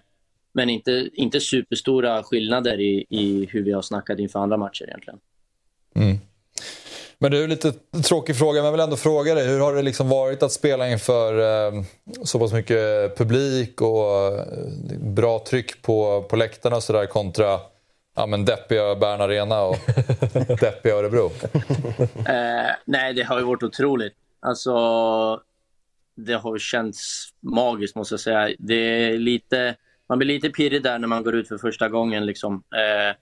men inte, inte superstora skillnader i, i hur vi har snackat inför andra matcher egentligen. Mm. Men det är lite tråkig fråga, men jag vill ändå fråga dig. Hur har det liksom varit att spela inför eh, så pass mycket publik och eh, bra tryck på, på läktarna och sådär kontra ja, men deppiga Bern Arena och deppiga Örebro? eh, nej, det har ju varit otroligt. Alltså, det har känts magiskt måste jag säga. Det är lite, man blir lite pirrig där när man går ut för första gången. Liksom. Eh,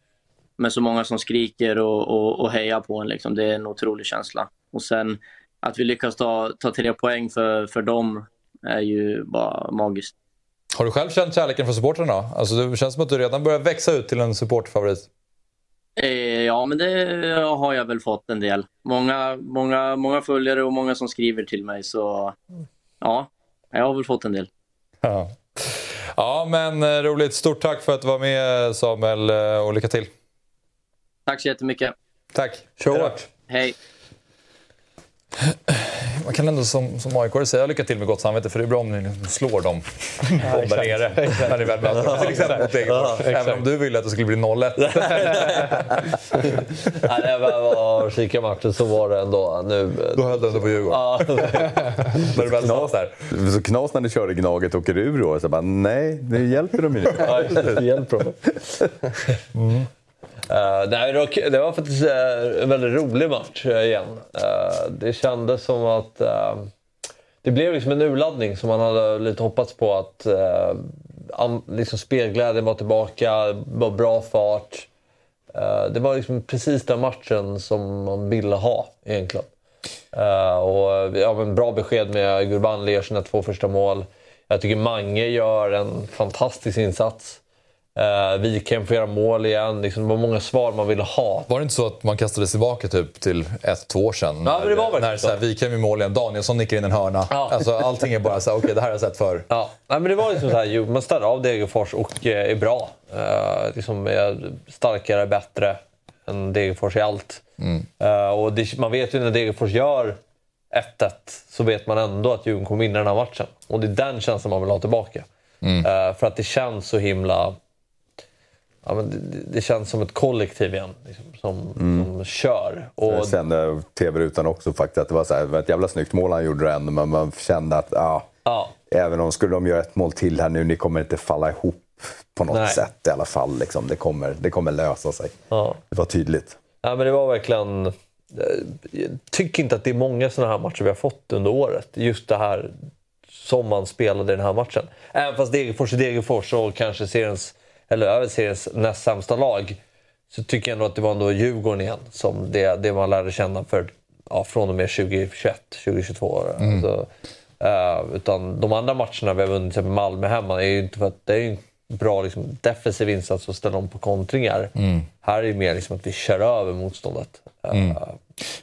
med så många som skriker och, och, och hejar på en. Liksom. Det är en otrolig känsla. Och sen att vi lyckas ta, ta tre poäng för, för dem är ju bara magiskt. Har du själv känt kärleken för supportrarna? Alltså det känns som att du redan börjar växa ut till en supportfavorit. Eh, ja, men det har jag väl fått en del. Många, många, många följare och många som skriver till mig. Så ja, jag har väl fått en del. Ja, ja men eh, roligt. Stort tack för att du var med Samuel eh, och lycka till. Tack så jättemycket. Tack. Kör Hej. Man kan ändå som, som AIK säga lycka till med gott samvete för det är bra om ni liksom slår dem ja, där nere. När ni väl möter Till exempel mot Degerfors. Även om du ville att det skulle bli 0-1. Nej, när jag var och kikade matchen så var det ändå... Nu, Då höll du ändå på Djurgården? Ja. när du väl knas där. Så knas när ni körde Gnaget och åker ur då. Så bara, nej, nu hjälper de ju. Ja, det hjälper dem. Mm. Uh, nej, det, var, det var faktiskt uh, en väldigt rolig match uh, igen. det kändes som att det blev liksom en urladdning som man hade lite hoppats på. att liksom Spelglädjen var tillbaka, det var bra fart. det var liksom precis den matchen som man ville ha egentligen. och ja, men Bra besked med Gurban Ler sina två första mål. Jag tycker Mange gör en fantastisk insats. Uh, Wikheim får göra mål igen. Liksom, det var många svar man ville ha. Var det inte så att man kastades tillbaka typ till ett, två år sedan? Ja, när, det var när så här, Wikheim i mål igen, Danielsson nickar in en hörna. Ja. Alltså, allting är bara så här, okej okay, det här har jag sett förr. Ja. Nej, men det var liksom så här, man ställer av Degerfors och eh, är bra. Uh, liksom är starkare, bättre än Degerfors i allt. Mm. Uh, och det, man vet ju när Degerfors gör 1-1 så vet man ändå att Djurgården kommer vinna den här matchen. Och det är den känslan man vill ha tillbaka. Eh, för att det känns så himla... Ja, men det, det känns som ett kollektiv igen liksom, som, som kör. Och, Jag kände tv-rutan också faktiskt att det var, så här, ett jävla snyggt mål han gjorde ändå, men man kände att ja, ja, även om skulle de göra ett mål till här nu, ni kommer inte falla ihop på något Nej. sätt i alla fall. Liksom. Det, kommer, det kommer lösa sig. ja. Det var tydligt. Ja, men det var verkligen... eh, Jag tycker inte att det är många sådana här matcher vi har fått under året. Just det här som man spelade i den här matchen. Även fast Degerfors är Degerfors och kanske seriens, eller över seriens näst sämsta lag så tycker jag ändå att det var ändå Djurgården igen som det, det man lärde känna för, ja, från och med 2021, 2022. Alltså, eh, utan de andra matcherna vi har vunnit, till Malmö hemma, är ju inte för att det är ju en bra liksom, defensiv insats att ställa om på kontringar. Här är det mer liksom att vi kör över motståndet. Eh,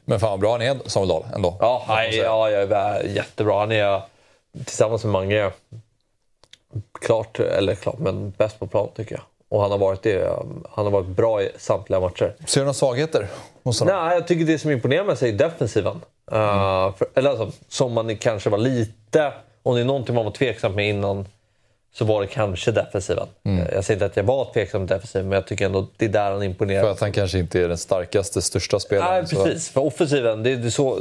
Men fan vad bra han är, Samuel Dahl, ändå. Ja, nej, ja, jag är jättebra. Han är tillsammans med Mange klart, eller klart, men bäst på plan tycker jag. Och han har varit det. Han har varit bra i samtliga matcher. Ser du några svagheter hos honom? Nej, jag tycker det som imponerar mig är defensiven. Uh, för, eller alltså, som man kanske var lite... Om det är någonting man var tveksam med innan så var det kanske defensiven. Eh, Jag säger inte att jag var tveksam med defensiven, men jag tycker ändå det är där han imponerar. För att han kanske inte är den starkaste, största spelaren. Nej, så- precis. För offensiven, det, det så,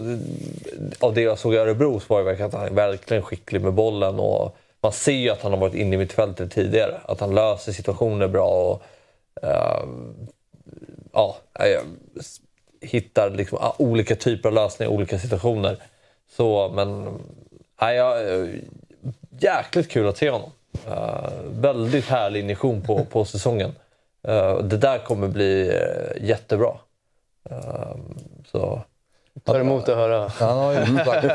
av det jag såg i Örebro så var det verkligen att han är verkligen skicklig med bollen. Och man ser ju att han har varit inne i mittfältet tidigare. Att han löser situationer bra och uh, ja, eh, hittar liksom, ah, olika typer av lösningar i olika situationer. Så, men nej, ja, eh, jäkligt kul att se honom. Väldigt härlig injektion på, på säsongen. Det där kommer bli jättebra. Så, Tar emot att höra. Han har ju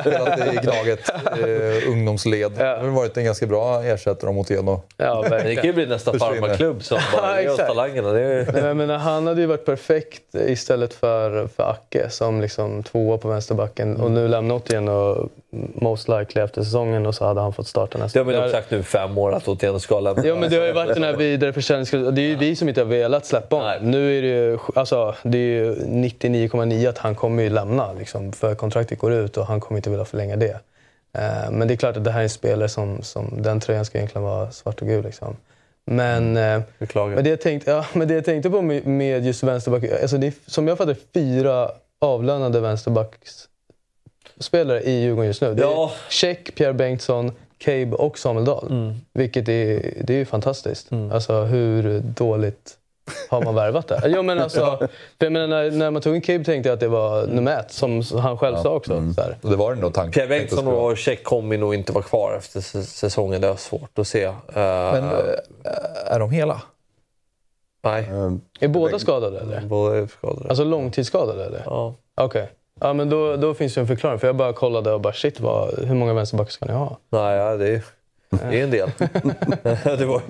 spelat i Gnaget, eh, ungdomsled. Det har varit en ganska bra ersättare mot Eno. Ja, men det verkligen. kan ju bli nästa farmarklubb som Ja, bara ger oss talangerna. Det är, Nej, men han hade ju varit perfekt istället för, för Acke som liksom tvåa på vänsterbacken. Och nu lämnar Otieno och most likely efter säsongen och så hade han fått starta nästa. det har Där- sagt nu fem år att Otieno ska lämna. Ja, men det har ju varit den här vidareförsäljningen. Det är ju vi som inte har velat släppa honom. Nu är det ju, alltså, det är ju 99,9 att han kommer ju lämna. Liksom, för kontraktet går ut och han kommer inte vilja förlänga det. Eh, men det är klart att det här är en spelare som, som den tröjan ska egentligen vara svart och gul. Liksom. Men, eh, Beklagar. men, det jag tänkte, ja, men det jag tänkte på med, med just vänsterback, alltså det är, som jag fattar fyra avlönade vänsterbacksspelare i Djurgården just nu. Det är Ja. Check, Pierre Bengtsson, Cabe och Samuel Dahl. Vilket är, det är ju fantastiskt. Alltså hur dåligt har man värvat det? Jo, men alltså, jag menar, när, när man tog in Cabe tänkte jag att det var nummer ett, som han själv sa också. Så här. Och det var nog tanken. Pierre Bengtsson och Check kommer nog inte vara kvar efter säsongen. Det är svårt att se. Eh, Men eh, är de hela? nej, Är båda skadade eller? båda är skadade. Alltså långtidsskadade eller? ja. Okej. Ja, men då, då finns det en förklaring. För jag bara kollade och bara shit, vad, hur många vänsterbackar ska ni ha? Nej, ja, det, är, det är en del. det var,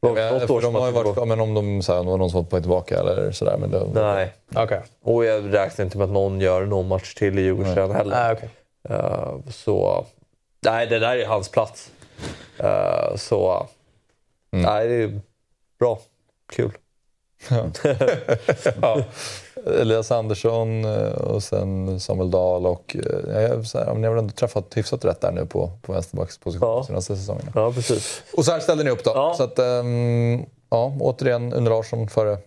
var Men, något år de har ju varit, ja, men om de, så här, var någon som var på tillbaka eller sådär. Men det, Nej, Okej. och jag räknar inte med att någon gör någon match till i Djurgården heller. Nej, okej. Eh, så... Nej, det där är hans plats. Eh, så... Nej, det är bra. Kul. ja. Elias Andersson eh, och sen Samuel Dahl och... eh, Jag, så här, ni har väl ändå träffat hyfsat rätt där nu på, på vänsterbacksposition Ja. senaste säsongerna. Ja, precis. Och så här ställde ni upp då. Ja. Så att, ehm, ja, återigen Unne Larsson före.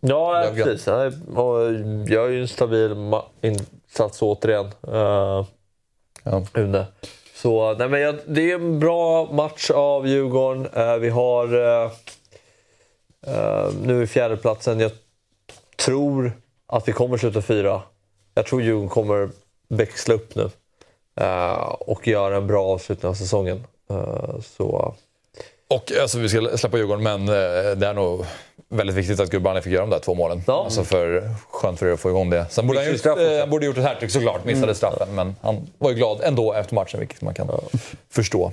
Ja, Lövgren. precis. Han gör ju en stabil insats återigen. Uh, Ja. Une. Så nej, men jag, det är en bra match av Djurgården. Eh, vi har eh, eh, nu fjärdeplatsen. Jag tror att vi kommer sluta fyra. Jag tror Djurgården kommer växla upp nu eh, och göra en bra avslutning av säsongen. Eh, så Och alltså, vi ska släppa Djurgården, men eh, det är nog väldigt viktigt att Gurbanli fick göra de där två målen. Ja. Alltså för, skönt för er att få igång det. Sen borde han, gjort, eh, han borde gjort ett hattrick såklart, missade straffen. Men han var ju glad ändå efter matchen, vilket man kan förstå.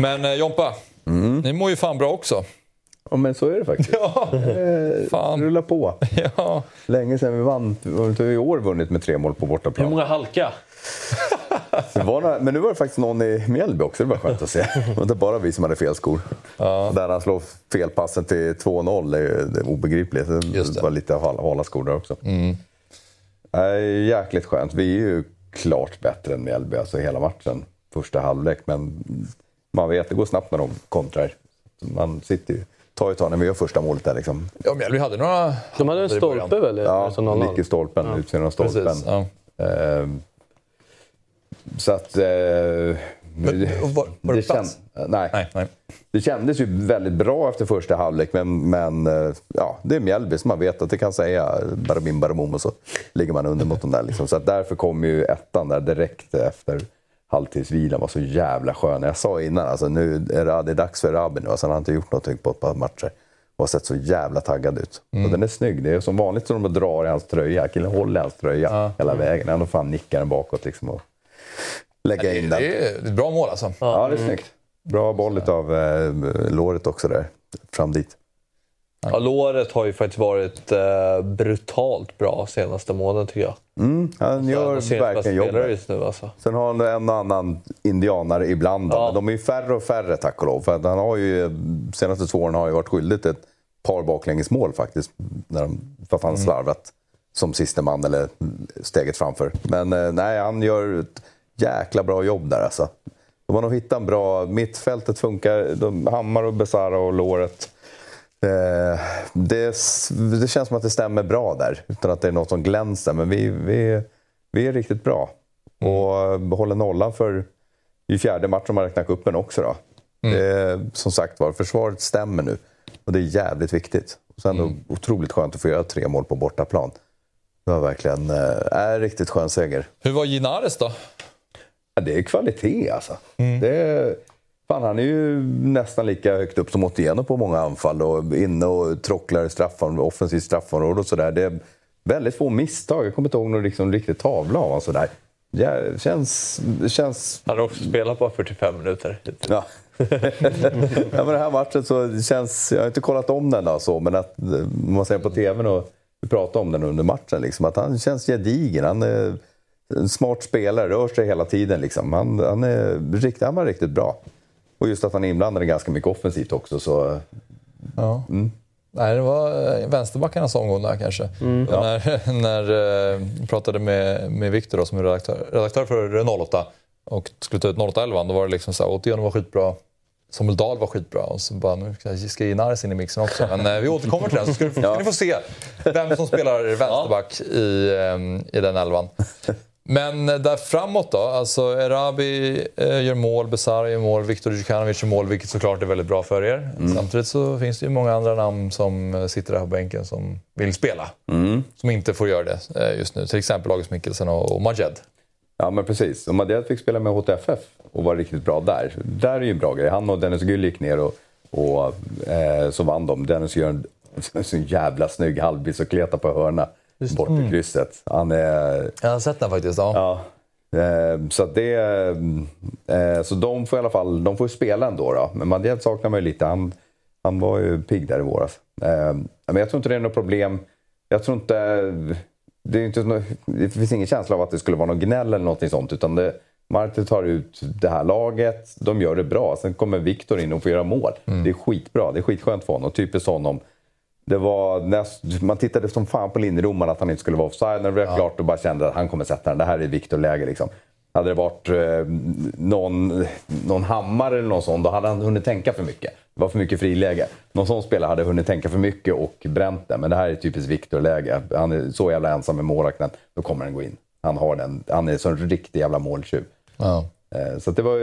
Men eh, Jompa, ni mår ju fan bra också. Ja, men så är det faktiskt. Ja, Eh, Fan. Rulla på. ja. Länge sedan vi vann. Vi har i år vunnit med tre mål på Hur bortaplan. många halka? Det var några, men nu var det faktiskt någon i Mjällby också. Det var skönt att se. Det var inte bara vi som hade fel skor. Där han slår felpassen till 2-0 är ju det är obegripligt. Det Just det. var lite hala, skor där också. Nej, jäkligt skönt. Vi är ju klart bättre än Mjällby, alltså hela matchen. Första halvlek, men man vet, det går snabbt när de kontrar. Man sitter ju, tar ju ett tag när vi gör första målet där liksom. ja Mjällby hade några... De hade en stolpe väl? Ja, som 0-0? gick i stolpen, ja. utsidan av stolpen. Precis. Ja. Ehm, så att... Eh, Men, var, var det, det plats? känd- nej. Nej, nej. Det kändes ju väldigt bra efter första halvlek, men, men eh, ja, det är Mjällby som man vet att det kan säga barabim barabom och så ligger man under mot dem där. Liksom. Så att därför kom ju ettan där direkt efter halvtidsvilan. var så jävla skön. Jag sa innan, alltså, nu är det, dags för Rabi nu. Alltså, han har inte gjort någonting på ett par matcher. Och har sett så jävla taggad ut. Och den är snygg. Det är som vanligt som de drar i hans tröja. Killen håller i hans tröja hela vägen. Ändå fan nickar den bakåt liksom. Och lägga in den. det är ett bra mål alltså. Ja, det är snyggt. Bra boll av eh, låret också där. Fram dit. Ja, låret har ju faktiskt varit eh, brutalt bra senaste månaden tycker jag. Mm, han gör De senaste verkligen jobbet. just nu alltså. Sen har han en och annan indianare ibland. Ja. Men de är ju färre och färre tack och lov. För han har ju, senaste två åren har ju varit skyldig ett par baklängesmål faktiskt. När de, för att han slarvat som siste man eller steget framför. Men eh, nej, han gör ett jäkla bra jobb där alltså. De har nog hittat en bra... Mittfältet funkar. De, Hammar och Besara och låret. Eh, det, det känns som att det stämmer bra där. Utan att det är något som glänser. Men vi, vi, vi är riktigt bra. Och behåller nollan för i fjärde matchen man räknar kuppen också. Då. Det, är, som sagt var, försvaret stämmer nu. Och det är jävligt viktigt. Och sen då, otroligt skönt att få göra tre mål på bortaplan. Det var verkligen eh, är riktigt skön seger. Hur var Ginares då? Ja, det är kvalitet alltså. Det är, fan, han är ju nästan lika högt upp som Otieno på många anfall och inne och trocklar i straffområde, offensivt straffområde och sådär. Det är väldigt få misstag. Jag kommer inte ihåg någon liksom riktigt tavla av honom sådär. Ja, det känns... Känns Han har också spelat bara 45 minuter. Ja. ja, men den här matchen så känns... Jag har inte kollat om den då, så, men att eh, man ser på tvn och pratar om den under matchen. Liksom, att han känns gedigen. Han är en smart spelare, rör sig hela tiden. Liksom. Han, han, är han var riktigt bra. Och just att han är inblandad ganska mycket offensivt också. Så, Ja. Nej, det var eh, vänsterbackarnas omgång där kanske. Ja. När, när eh, jag pratade med, med Viktor då, som är redaktör, redaktör för 08 och skulle ta ut 08-11, då var det liksom så här, Otieno var skitbra. Samuel Dahl var skitbra och så bara, nu ska- Inares in i mixen också. Men eh, vi återkommer till den så ska, ni få se vem som spelar vänsterback i, eh, i den elvan. Men eh, där framåt då, alltså Erabi eh, gör mål, Besara gör mål, Viktor Djukanovic gör mål, vilket såklart är väldigt bra för er. Samtidigt så finns det ju många andra namn som eh, sitter där på bänken som vill spela. Som inte får göra det just nu. Till exempel August Mikkelsen och, Majed. Ja, men precis. Och Madrid fick spela med HTFF och var riktigt bra där. Där är ju en bra grej. Han och Dennis Gyll gick ner och, och eh, så vann de. Dennis gör en, en så jävla snygg halvbiss och kletar på hörna bort i krysset. Han är... Jag har sett den faktiskt. Ja. Ja. Eh, så det... Eh, så de får i alla fall de får spela ändå. Då. Men Madrid saknar man ju lite. Han, han var ju pigg där i våras. Eh, men jag tror inte det är något problem. Jag tror inte... Det, är inte det finns ingen känsla av att det skulle vara något gnäll eller någonting sånt. Utan det, Marti tar ut det här laget, de gör det bra. Sen kommer Viktor in och får göra mål. Det är skitbra, det är skitskönt för honom. Typiskt honom. Det var näst, man tittade som fan på linjedomaren att han inte skulle vara offside. När det blev klart och bara kände att han kommer sätta den. Det här är Viktor-läge liksom. Hade det varit eh, någon, någon hammare eller någon sån, då hade han hunnit tänka för mycket. Det var för mycket friläge. Någon sån spelare hade hunnit tänka för mycket och bränt det. Men det här är typiskt Viktor-läge. Han är så jävla ensam med målvakten. Då kommer den gå in. Han, har den, han är så en riktig jävla måltjuv. Ja. Eh, Så det var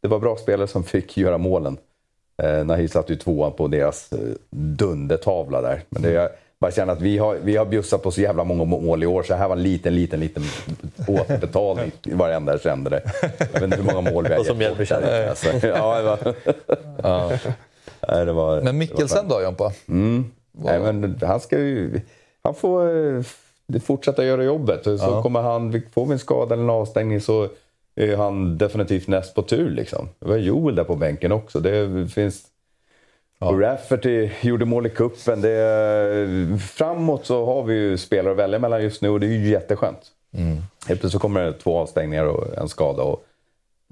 det var bra spelare som fick göra målen. Eh, Nahir satte ju tvåan på deras eh, dundertavla där. Men det, bara känner att vi har, vi har bjussat på så jävla många mål i år så det här var en liten, liten, liten återbetalning varenda jag kände det. Jag vet inte hur många mål vi har Och som gett bort hjälper där. Alltså, ja, det var, Ja. nej, det var, Men Mikkelsen då Jompa? Mm. Nej, men han ska ju... Han får eh, fortsätta göra jobbet. Så Ja. kommer han... Får vi en skada eller en avstängning så är han definitivt näst på tur. Liksom. Det var Joel där på bänken också. Det finns... Och Rafferty gjorde mål i kuppen. Det framåt så har vi ju spelare att välja mellan just nu och det är ju jätteskönt. Mm. Helt plötsligt så kommer det två avstängningar och en skada. Och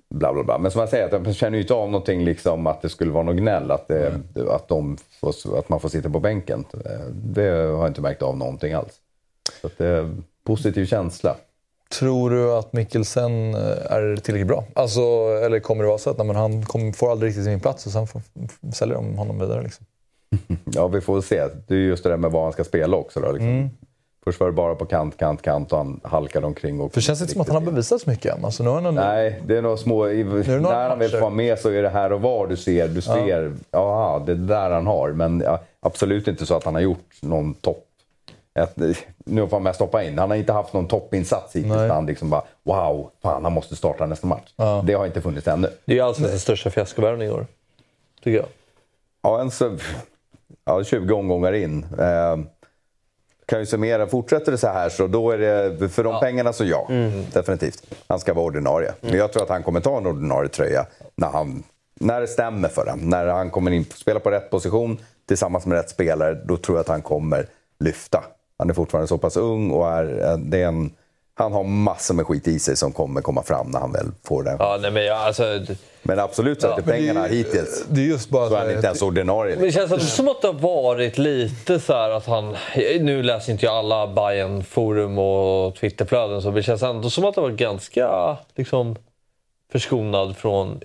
bla bla bla. Men som jag säger, att jag känner ju inte av någonting liksom att det skulle vara något gnäll. Att, det, att, de får, att man får sitta på bänken. Det har jag inte märkt av någonting alls. Så det är en positiv känsla. Tror du att Mikkelsen eh, är tillräckligt bra? Alltså, eller kommer det vara så att nej, han kommer, får aldrig riktigt sin plats och sen får, säljer de honom vidare? Liksom? Ja, vi får se. Det är just det där med vad han ska spela också. Då, liksom. Mm. Först var det bara på kant, kant, kant och han halkade omkring. Och För det känns inte som att han har bevisat så mycket än. Alltså, nu ändå... Nej, det är några små... I, när han väl matcher. får vara med så är det här och var du ser. Du ser, ja, det är där han har. Men ja, absolut inte så att han har gjort någon topp... Ett, nu får han mest stoppa in. Han har inte haft någon toppinsats hittills. Där han liksom bara, wow, fan han måste starta nästa match. Ja. Det har inte funnits ännu. Det är ju allsvenskans största fiaskovärvning i år. Tycker jag. Ja, en så, ja, 20 omgångar in. Eh, kan ju summera, fortsätter det så här så då är det, för de pengarna så ja, definitivt. Han ska vara ordinarie. Men jag tror att han kommer ta en ordinarie tröja när, han, när det stämmer för honom. När han kommer in, spelar på rätt position tillsammans med rätt spelare, då tror jag att han kommer lyfta. Han är fortfarande så pass ung och är, eh, det är en, han har massor med skit i sig som kommer komma fram när han väl får det. Ja, nej, men jag, alltså, Men absolut så att det men det pengarna hittills Det är just bara så är han inte ens ordinarie. Men det känns ändå som att det har varit lite så här att han... Nu läser inte jag alla bayern forum och Twitterflöden, så det känns ändå som att det var ganska liksom, förskonad från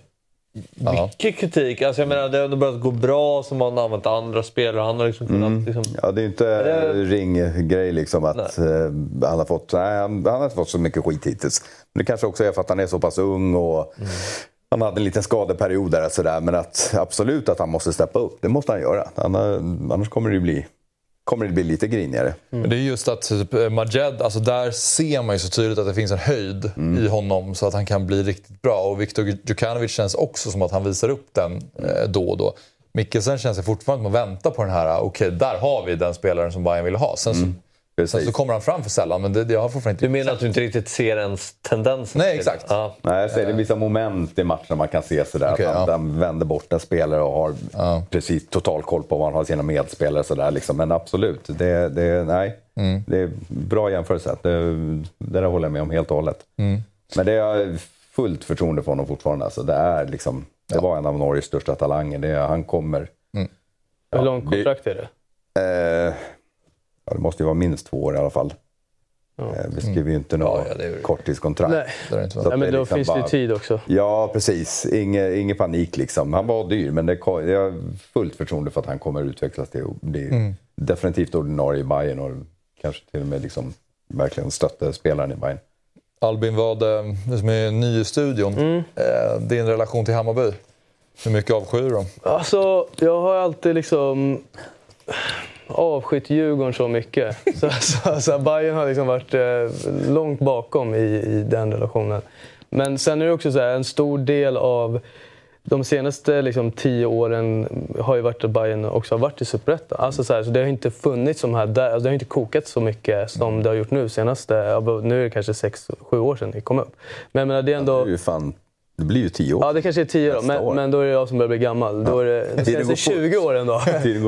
Ja. mycket kritik. Alltså jag menar, det har ändå börjat gå bra, som han har använt andra spelare. Han har liksom kunnat... Liksom, Ja, det är inte det- ringgrej liksom att eh, han har fått... Nej, han, han har inte fått så mycket skit hittills. Men det kanske också är för att han är så pass ung och han hade en liten skadeperiod där. Så där men att, absolut att han måste steppa upp. Det måste han göra. Han har, annars kommer det ju bli, kommer det bli lite grinigare. Men det är just att typ, eh, Majed, alltså där ser man ju så tydligt att det finns en höjd i honom så att han kan bli riktigt bra. Och Viktor Djukanovic känns också som att han visar upp den eh, då och då. Mikkelsen känns det fortfarande att vänta på den här, okej där har vi den spelaren som Bayern vill ha. Sen, så, sen Precis. så kommer han fram för sällan, men det, det har fortfarande inte du menar att du inte riktigt ser ens tendensen? Nej, exakt. Ja. Nej, jag säger, det är vissa moment i matchen man kan se sådär. Okej, att han, ja. han vänder bort en spelare och har Ja. precis total koll på vad han har sina medspelare. Sådär, liksom. Men absolut, det, det, nej, Mm. det är bra jämförelse. Det, det där håller jag med om helt och hållet. Mm. Men det är fullt förtroende för honom fortfarande. Alltså, det, är liksom, det var en av Norges största talanger. Det, är- han kommer... Hur långt kontrakt är det? Eh, ja, det måste ju vara minst två år i alla fall. Eh, vi skriver ju inte något Ja, ja, det är- korttidskontrakt. Nej. Det är inte Så Nej, men då liksom finns det ju bara- tid också. Ja, precis. Inge, ingen panik liksom. Han var dyr, men det, ko- jag har fullt förtroende för att han kommer utvecklas till att bli Mm. definitivt ordinarie i Bayern och kanske till och med liksom verkligen stötta spelaren i Bayern. Albin, vad, eh, du som är ny i studion, eh, din relation till Hammarby? Hur mycket avskyr du dem? Alltså, jag har alltid liksom avskytt Djurgården så mycket. Så, så, så Bayern har liksom varit eh, långt bakom i, i den relationen. Men sen är det också så här, en stor del av de senaste liksom, tio åren har ju varit att Bayern också har varit i Superettan. Alltså, så, här, så det har inte funnits som här, där, alltså, det har inte kokat så mycket som det har gjort nu senaste, ja, nu är det kanske sex, sju år sedan det kom upp. Men jag menar, det är ändå... Det, är ju fan, det blir ju tio år. Ja, det kanske är 10 då, Nästa år. men, men då är det jag som börjar bli gammal. Då är det de senaste fort. 20 åren då,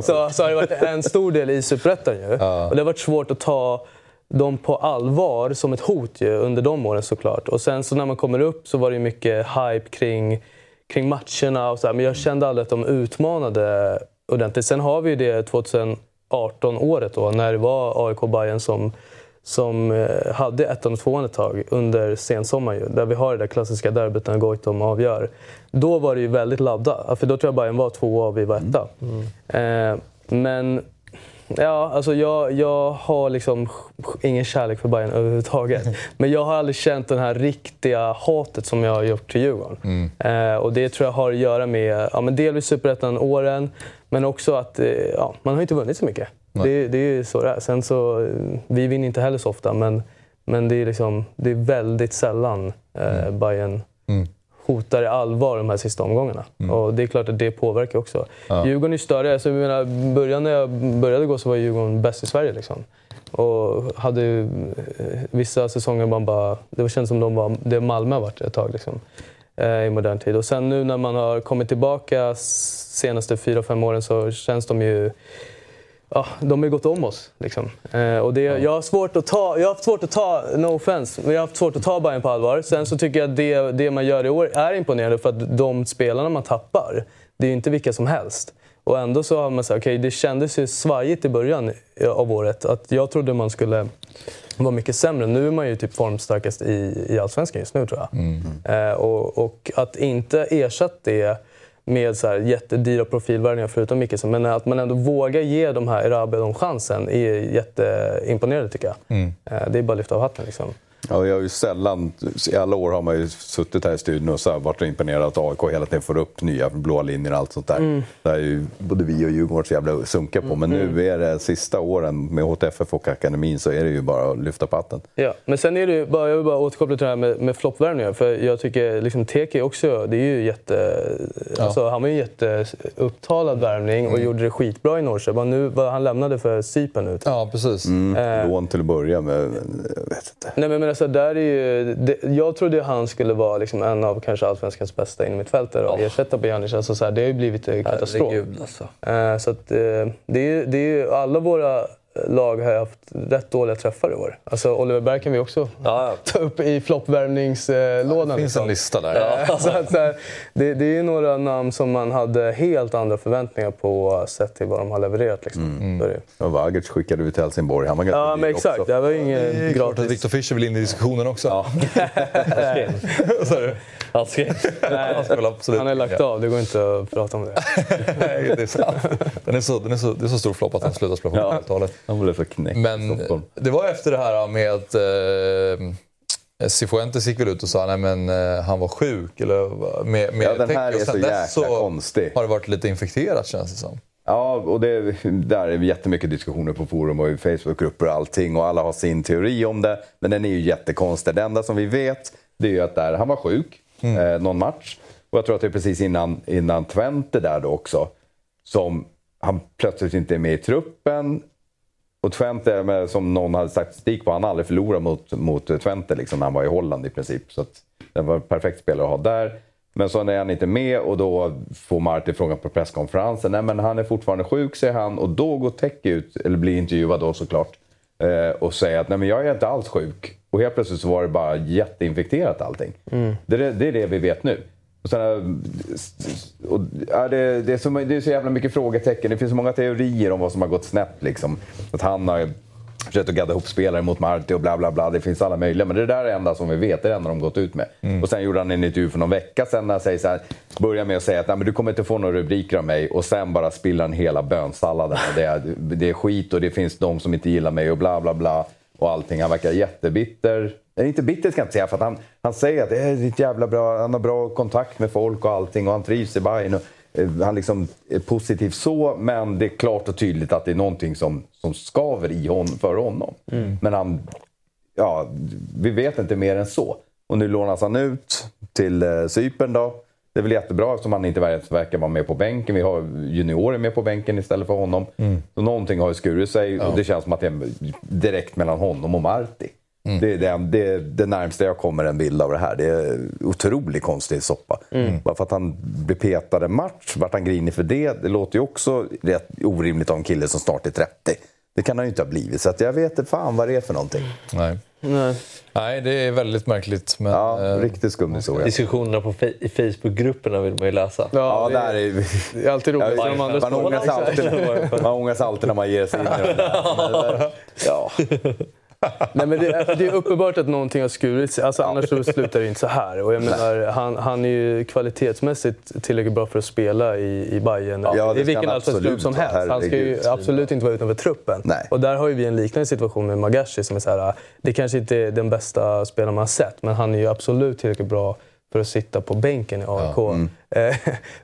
så, så har det varit en stor del i Superettan ju. Och det har varit svårt att ta dem på allvar som ett hot ju, under de åren såklart. Och sen så när man kommer upp så var det mycket hype kring, kring matcherna och så här, men jag kände aldrig att de utmanade ordentligt. Sen har vi ju det 2018-året då, när det var AIK Bayern som som eh, hade ettan och tvåan ett tag under sensommaren där vi har det där klassiska derbyt när Goitom avgör. Då var det ju väldigt laddat, för då tror jag Bayern var tvåa och vi var etta. Eh, men ja, alltså jag, jag har liksom ingen kärlek för Bayern överhuvudtaget. Men jag har aldrig känt den här riktiga hatet som jag har gjort till Djurgården. Eh, och det tror jag har att göra med ja, men delvis superettan-åren, men också att eh, ja, man har inte vunnit så mycket. Det, det är så det är. Sen så, eh, vi vinner inte heller så ofta, men, men det, är liksom, det är väldigt sällan eh, Bayern Mm. hotar i allvar de här sista omgångarna. Och det är klart att det påverkar också. Ja. Djurgården är större. Alltså, jag menar, början när jag började gå så var Djurgården bäst i Sverige. Liksom. Och hade eh, vissa säsonger man bara... Det kändes som de var det Malmö varit ett tag liksom, eh, i modern tid. Och sen nu när man har kommit tillbaka senaste fyra, fem åren så känns de ju... Ja, de har ju gått om oss. Liksom. Eh, och det, jag, har svårt att ta, jag har haft svårt att ta, no offense, men jag har haft svårt att ta Bayern på allvar. Sen så tycker jag att det, det man gör i år är imponerande för att de spelarna man tappar, det är ju inte vilka som helst. Och ändå så har man sagt, okej det kändes ju svajigt i början av året. Att jag trodde man skulle vara mycket sämre. Nu är man ju typ formstarkast i, i Allsvenskan just nu tror jag. Eh, och, och att inte ersätta det med så här jättedyra profilvärvningar förutom Mickelson. Men att man ändå vågar ge de här Erabi de chansen är jätteimponerande tycker jag. Eh, det är bara att lyfta av hatten liksom. Ja, jag har ju sällan, I alla år har man ju suttit här i studion och så här varit imponerad att AIK hela tiden får upp nya blåa linjer och allt sånt där. Mm. Det är ju både vi och Djurgården så jävla sunkiga på. Men nu är det sista åren med HTFF och akademin så är det ju bara att lyfta på hatten. Ja, men sen är det ju, bara, jag vill bara återkoppla till det här med, med floppvärvningar. För jag tycker liksom Teke också, det är ju jätte... Alltså, han var ju jätteupptalad värvning och gjorde det skitbra i Norrköping. Nu, vad han lämnade för Cypern nu. Ja, precis. Mm, lån till att börja med, men jag vet inte. Nej, men, men alltså, där är ju, det, jag trodde han skulle vara liksom en av kanske allsvenskans bästa innermittfältare och ersätta Bojanic. Alltså, så här, det har ju blivit katastrof. Herregud, alltså. Eh, så att, eh, det, är, det är ju, alla våra lag har haft rätt dåliga träffar i år. Alltså, Oliver Berg kan vi också Ja, ta upp i floppvärvningslådan. Det finns en lista där. Ja, så att, så här, det, det är ju några namn som man hade helt andra förväntningar på sett till vad de har levererat. Liksom. Så är det. Ja, Vagic skickade vi till Helsingborg. Han var ganska Ja, men exakt. också. Det var ju Det inget gratis. Victor Fischer vill in i diskussionen också. Ja. Han ska Han spelar absolut Han är lagt av, det går inte att prata om det. Nej, det är sant. Den är så, den är så, det är så stor flopp att han slutar spela på Ja. 90-talet. Han blev så knäckt Men det var efter det här med att eh, Cifuentes gick väl ut och sa att eh, han var sjuk. Eller, med, med Ja, den här är så jäkla konstig. har det varit lite infekterat känns det som. Ja, och det, där är jättemycket diskussioner på forum och i Facebookgrupper och allting och alla har sin teori om det. Men den är ju jättekonstig. Det enda som vi vet det är ju att där, han var sjuk Mm. eh, någon match. Och jag tror att det är precis innan, innan Twente där då också. Som han plötsligt inte är med i truppen. Och Twente, med, som någon hade statistik på, han har aldrig förlorat mot, mot Twente liksom, när han var i Holland i princip. Så att det var en perfekt spelare att ha där. Men så är han inte med och då får Marti frågan på presskonferensen. Nej men han är fortfarande sjuk säger han och då går Tech ut, eller blir intervjuad då såklart. Eh, och säga att nej men jag är inte alls sjuk. Och helt plötsligt så var det bara jätteinfekterat allting. Det, är, det är det vi vet nu. Och sen, och, ja, det, det, är så, det är så jävla mycket frågetecken. Det finns så många teorier om vad som har gått snett. Liksom. Att han har försökt att gadda ihop spelare mot Marti och bla bla bla. Det finns alla möjliga. Men det där är det enda som vi vet. Det är det enda de gått ut med. Och sen gjorde han en intervju för någon vecka sedan när han säger så här, börjar med att säga att Nej, men du kommer inte få några rubriker av mig. Och sen bara spiller han hela bönsalladen. Det, är, det är skit och det finns de som inte gillar mig och bla bla bla. Och allting. Han verkar jättebitter. Eller inte bitter ska jag inte säga. För han, han säger att det är ett jävla bra, han har bra kontakt med folk och allting. Och han trivs i Bayern. Och, eh, han liksom är positiv så, men det är klart och tydligt att det är någonting som, som skaver i hon, för honom. Men han, ja, vi vet inte mer än så. Och nu lånas han ut till eh, Cypern då. Det är väl jättebra eftersom han inte verkar vara med på bänken. Vi har juniorer med på bänken istället för honom. Så någonting har ju skurit sig och det känns som att det är direkt mellan honom och Marti. Det är det, det, är det närmsta jag kommer en bild av det här. Det är otroligt konstig soppa. Bara för att han blir petad en match, vart han grinig för det. Det låter ju också rätt orimligt av en kille som snart är 30. Det kan han ju inte ha blivit. Så att jag vet inte fan vad det är för någonting. Nej. Nej. Nej, det är väldigt märkligt. Men, Ja, eh, riktigt skum historia. Diskussionerna på fe- i Facebookgrupperna vill man ju läsa. Ja, det, där är det är alltid roligt Ja, man, står ångas alltid, man alltid när man ger sig in i det där. Ja. Nej, men det, är, det är uppenbart att någonting har skurit sig. Alltså, annars så slutar det inte så här. Och jag menar, han, han är ju kvalitetsmässigt tillräckligt bra för att spela i, i Bayern. Ja, det I vilken allsvensk som helst. Han ska ju absolut inte vara utanför truppen. Nej. Och där har ju vi en liknande situation med Magashi som är så här, det kanske inte är den bästa spelaren man har sett, men han är ju absolut tillräckligt bra för att sitta på bänken i AIK. Ja. Mm.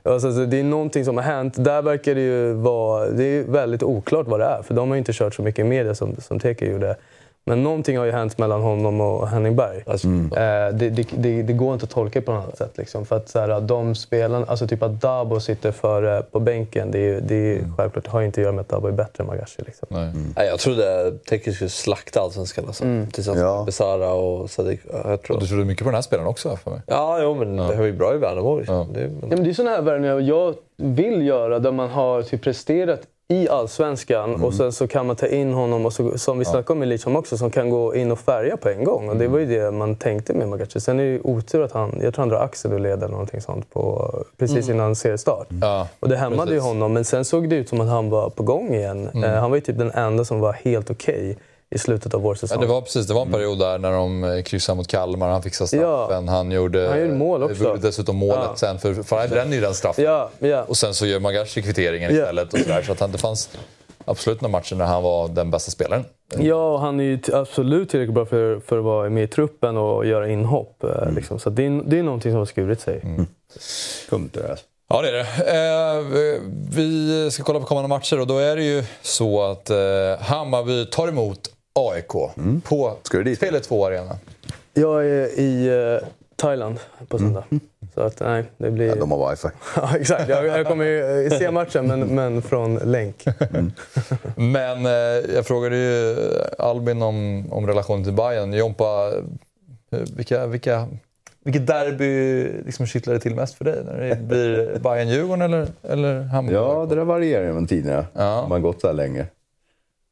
alltså, så det är någonting som har hänt. Där verkar det ju vara... Det är väldigt oklart vad det är, för de har ju inte kört så mycket i media som, som Teke gjorde. Men någonting har ju hänt mellan honom och Henning Berg. Alltså, mm. eh, det, det, det, det, går inte att tolka på något annat sätt. Liksom. För att så här, de spelarna, alltså typ att Dabo sitter för, på bänken, det, är, det är, mm. självklart har inte att göra med att Dabo är bättre än Magashi. Liksom. Nej. Mm. Jag trodde Teke skulle slakta Allsvenskan alltså. mm. tillsammans ja. med Besara och Sadiq. Jag tror. Och du trodde mycket på den här spelaren också? För mig. Ja, jo, men ja. det var ju bra i Värnamo. Liksom. Ja. Det, men... ja, det är sådana här värvningar jag vill göra där man har typ presterat i Allsvenskan mm. och sen så kan man ta in honom, och så, som vi ja. snackade om med Lichholm också, som kan gå in och färga på en gång. Och det mm. var ju det man tänkte med Magachi. Sen är det ju otur att han, jag tror han drar axel och leder någonting sånt på, precis mm. innan seriestart. Ja, och det hämmade ju honom, men sen såg det ut som att han var på gång igen. Mm. Eh, han var ju typ den enda som var helt okej. Okay i slutet av vårsäsongen. Ja, det var precis. Det var en mm. period där när de eh, kryssade mot Kalmar. Han fixade straffen. Ja. Han gjorde, han gjorde mål också. dessutom målet ja. sen. För, han bränner ju den straffen. Ja, ja. Och sen så gör Magashi kvitteringen istället. Och så där, så att han, det fanns absolut några matcher när han var den bästa spelaren. Ja, och han är ju absolut tillräckligt bra för, för att vara med i truppen och göra inhopp. Eh, mm. Liksom. Så det är, det är någonting som har skurit sig. Mm. Skumt det. Ja, det är det. Eh, vi ska kolla på kommande matcher och då är det ju så att eh, Hammarby tar emot AIK mm. på Tele2 Arena. Jag är i eh, Thailand på söndag. Mm. Så att, nej, det blir... Ja, de har wifi. ja, exakt. Jag, jag kommer ju eh, se matchen, men, men från länk. Mm. men eh, jag frågade ju Albin om, om relationen till Bayern. Jompa, eh, vilka, vilka, vilket derby liksom kittlar det till mest för dig? När det blir Bayern-Djurgården eller, eller Hammarby? Ja, det där varierar ju med tiderna. Ja. Man har gått så här länge.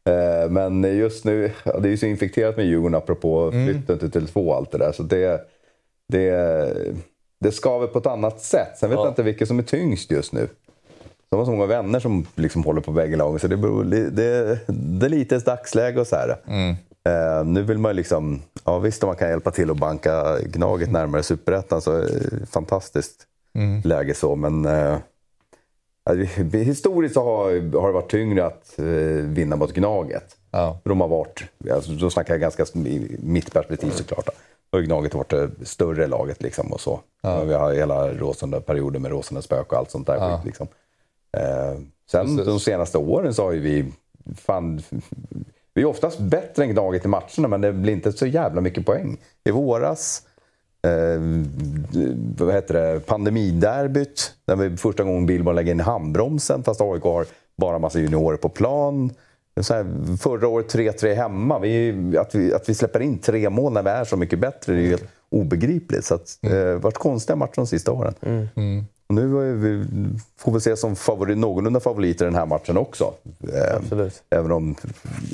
Eh, men just nu, det är ju så infekterat med Djurgården apropå mm. flytten till Tele2 och allt det där. Så det, det, det skaver på ett annat sätt. Sen vet ja. jag inte vilket som är tyngst just nu. De har så många vänner som liksom håller på bägge lagen, så det, beror, det, det är lite dagsläge och så här. Mm. Uh, nu vill man liksom, ja visst om man kan hjälpa till att banka Gnaget närmare Superettan så är det fantastiskt mm. läge så, men uh, historiskt så har, har det varit tyngre att uh, vinna mot Gnaget. Ja. De har varit, alltså, då snackar jag ganska mitt perspektiv såklart. Då har Gnaget varit det större laget liksom och så. Ja. Vi har hela Råsunda-perioden med Råsunda spök och allt sånt där ja. skit. Liksom. Eh, sen Precis. de senaste åren så har ju vi... Fan, vi är oftast bättre än Gnaget i matcherna men det blir inte så jävla mycket poäng. I våras, eh, vad heter det, pandemiderbyt, där vi första gången Billborn lägger in handbromsen fast AIK har bara massa juniorer på plan. Så här, förra året 3-3 hemma. Vi, att, vi, att vi släpper in tre mål när vi är så mycket bättre det är helt obegripligt. Så att, mm. eh, varit konstiga matcher de sista åren. Mm. Mm. Och nu vi, får vi se som favorit, någorlunda favoriter den här matchen också. Eh. Även om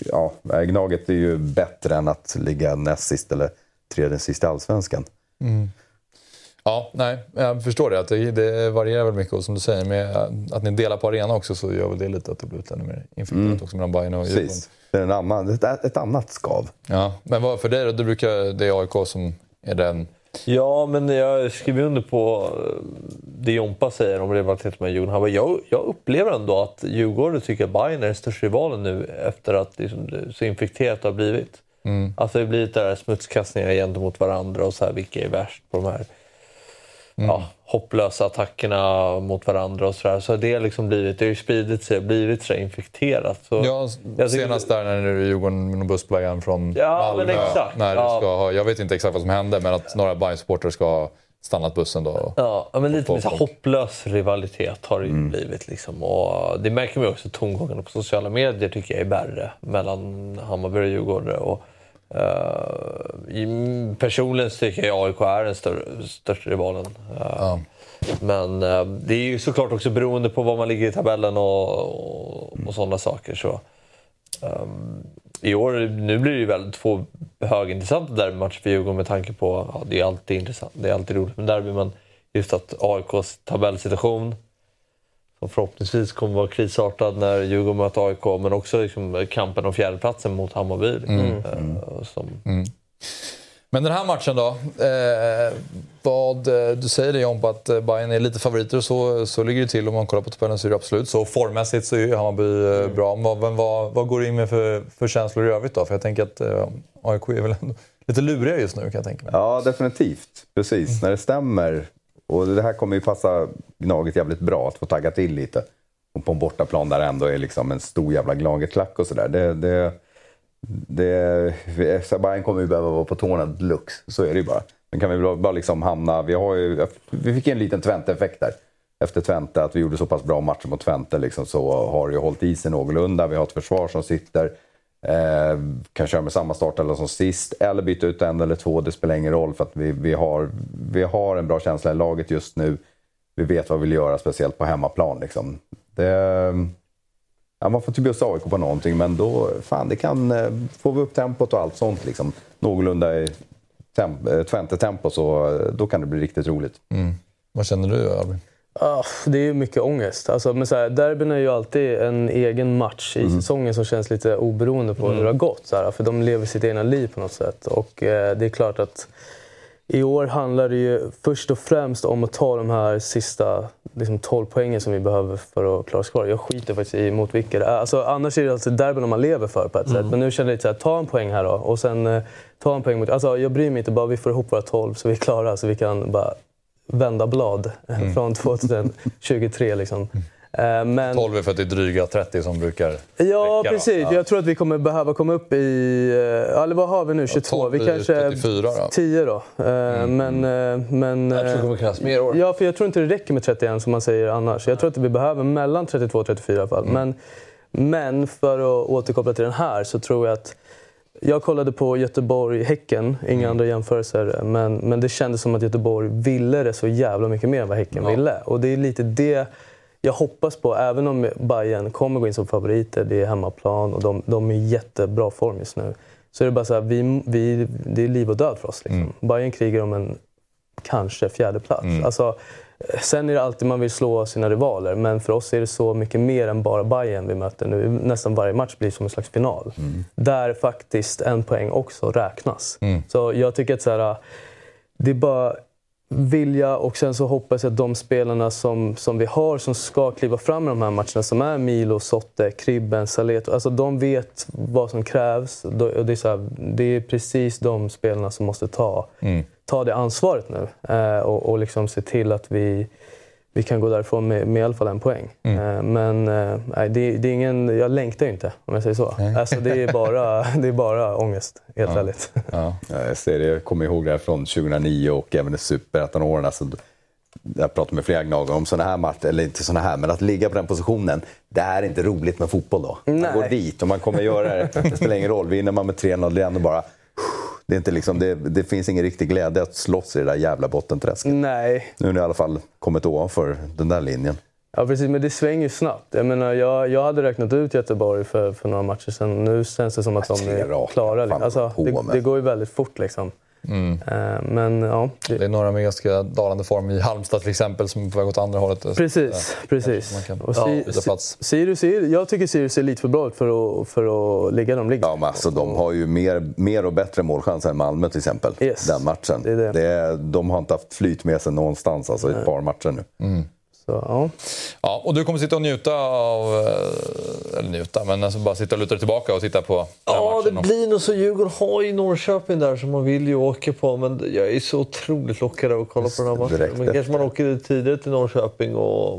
ja, Gnaget är ju bättre än att ligga näst sist eller tredje sist i Allsvenskan. Mm. Ja, nej, jag förstår det. Att det, det varierar väl mycket. Och som du säger, med att ni delar på arena också så gör väl det lite att det blir ännu mer infekterat mm. också mellan Bayern och Djurgården. Det är en annan, ett, ett annat skav. Ja, men vad för dig då? Du brukar, det är AIK som är den... Ja, men jag skriver under på det Jompa säger om rivalitet med Djurgården. Jag, jag upplever ändå att Djurgården tycker att Bayern är den största rivalen nu efter att liksom, så infekterat det har blivit. Mm. Alltså det blir lite där smutskastningar gentemot varandra och så här, vilka är värst på de här mm. ja, hopplösa attackerna mot varandra och sådär. Så det liksom blivit, det har ju spridit sig, blivit så infekterat. Så ja, jag senast där när du Djurgården med bussplaggan från ja, Malmö. När ja. ska ha, jag vet inte exakt vad som hände, men att några Bayern-supportrar ska ha stannat bussen då. Ja, men lite mer hopplös rivalitet har det ju mm. blivit. Liksom. Och det märker man också tongångarna på sociala medier tycker jag är värre mellan Hammarby och Djurgården. Och Uh, personligen tycker jag AIK är den större, största rivalen. Uh, ja. Men uh, det är ju såklart också beroende på var man ligger i tabellen och, och, och sådana saker. Så, um, I år nu blir det ju väldigt två högintressanta derbymatcher för Djurgården med tanke på, ja, det är alltid intressant, det är alltid roligt med derby, men just att AIKs tabellsituation som förhoppningsvis kommer vara krisartad när Djurgården möter AIK, men också liksom kampen om fjärdeplatsen mot Hammarby. Liksom, mm. äh, som... mm. Men den här matchen då? Eh, vad, eh, du säger det John på att Bayern är lite favoriter och så, så ligger det till. Om man kollar på tabellen så är det absolut så. Formmässigt så är ju Hammarby mm. bra. Men vad, vad, vad går du in med för, för känslor i övrigt då? För jag tänker att eh, AIK är väl ändå lite luriga just nu kan jag tänka mig. Ja, definitivt. Precis, när det stämmer. Och det här kommer ju passa Gnaget jävligt bra att få tagga till lite. Och på en bortaplan där det ändå är liksom en stor jävla Gnaget-klack och sådär. Det, det, det, Bayern kommer ju behöva vara på tårna deluxe, så är det ju bara. Men kan vi bara liksom hamna... Vi, har ju, vi fick en liten Twente-effekt där. Efter Twente, att vi gjorde så pass bra matcher mot Twente liksom, så har det ju hållit i sig någorlunda. Vi har ett försvar som sitter. Eh, kan köra med samma startelva som sist, eller byta ut en eller två. Det spelar ingen roll för att vi, vi, har, vi har en bra känsla i laget just nu. Vi vet vad vi vill göra, speciellt på hemmaplan. Liksom. Det, ja, man får typ bjussa AIK på någonting, men då fan, det kan, eh, får vi upp tempot och allt sånt liksom, någorlunda i temp, eh, Twente-tempo så eh, då kan det bli riktigt roligt. Mm. Vad känner du Albin? Oh, det är mycket ångest. Alltså, men så här, derbyn är ju alltid en egen match i mm. säsongen som känns lite oberoende på mm. hur det har gått. Så här, för de lever sitt egna liv på något sätt. Och eh, det är klart att i år handlar det ju först och främst om att ta de här sista liksom, 12 poängen som vi behöver för att klara oss kvar. Jag skiter faktiskt i mot vilka det är. Alltså, annars är det alltså derbyn man lever för på ett mm. sätt. Men nu känner jag lite såhär, ta en poäng här då. Och sen eh, ta en poäng mot... Alltså, jag bryr mig inte, bara vi får ihop våra 12 så vi är klara. Så vi kan bara vända blad mm. från 2023. Liksom. Eh, men... 12 är för att det är dryga 30 som brukar Ja, räcka, precis. Ja. Jag tror att vi kommer behöva komma upp i... Eh, eller vad har vi nu? 22? Ja, vi kanske... 34 då? 10 då. Eh, mm. Men... men jag tror det kommer krävas mer år. Ja, för jag tror inte det räcker med 31 som man säger annars. Jag tror att vi behöver mellan 32 och 34 i alla fall. Mm. Men, men för att återkoppla till den här så tror jag att jag kollade på Göteborg-Häcken, inga mm. andra jämförelser. Men, men det kändes som att Göteborg ville det så jävla mycket mer än vad Häcken ja. ville. Och det är lite det jag hoppas på, även om Bayern kommer gå in som favoriter, det är hemmaplan och de, de är i jättebra form just nu. Så är det bara så här, vi, vi, det är liv och död för oss. Liksom. Mm. Bayern krigar om en, kanske, fjärde plats. Mm. Alltså, Sen är det alltid man vill slå sina rivaler, men för oss är det så mycket mer än bara Bayern vi möter nu. Nästan varje match blir som en slags final. Mm. Där faktiskt en poäng också räknas. Mm. Så jag tycker att så här, det är bara vilja och sen så hoppas jag att de spelarna som, som vi har som ska kliva fram i de här matcherna, som är Milo, Sotte, Kribben, Saleto, alltså de vet vad som krävs. Det är, så här, det är precis de spelarna som måste ta, mm. ta det ansvaret nu eh, och, och liksom se till att vi vi kan gå därifrån med, med i alla fall en poäng. Mm. Eh, men eh, nej, det, det, är ingen, jag längtar ju inte, om jag säger så. Alltså, det, är bara, det är bara ångest, helt ja. ärligt. Ja. Jag, ser det, jag kommer ihåg det här från 2009 och även i superettan-åren. Alltså, jag pratar med flera gnagare om sådana här matcher, eller inte sådana här, men att ligga på den positionen, det är inte roligt med fotboll då. Man Nej. går dit och man kommer göra det, det spelar ingen roll. Vinner man med 3-0, det är ändå bara det, är inte liksom, det, det, finns ingen riktig glädje att slåss i det där jävla bottenträsket. Nej. Nu har ni i alla fall kommit ovanför den där linjen. Ja precis, men det svänger snabbt. Jag, menar, jag, jag hade räknat ut Göteborg för, för några matcher sedan. Nu känns det som att de är klara. Alltså, det, det, går ju väldigt fort liksom. Mm. Eh, men, ja, det... det är några med ganska dalande form i Halmstad till exempel som är på väg åt andra hållet. Precis, precis. Kan och ja, plats. Sirius, jag tycker Sirius ser lite för bra ut för att, för att ligga de ligger. Ja, men alltså, de har ju mer, mer och bättre målchanser än Malmö till exempel. Yes. Den matchen. Det är det. Det är, de har inte haft flyt med sig någonstans alltså, i ett par matcher nu. Mm. Så, ja. ja. Och du kommer sitta och njuta av... Eh, eller njuta, men alltså bara sitta och luta dig tillbaka och titta på Ja, det blir nog så. Djurgården har ju Norrköping där som man vill ju åka på. Men jag är så otroligt lockad av att kolla på den här matchen. Men kanske man åker tidigare till Norrköping och,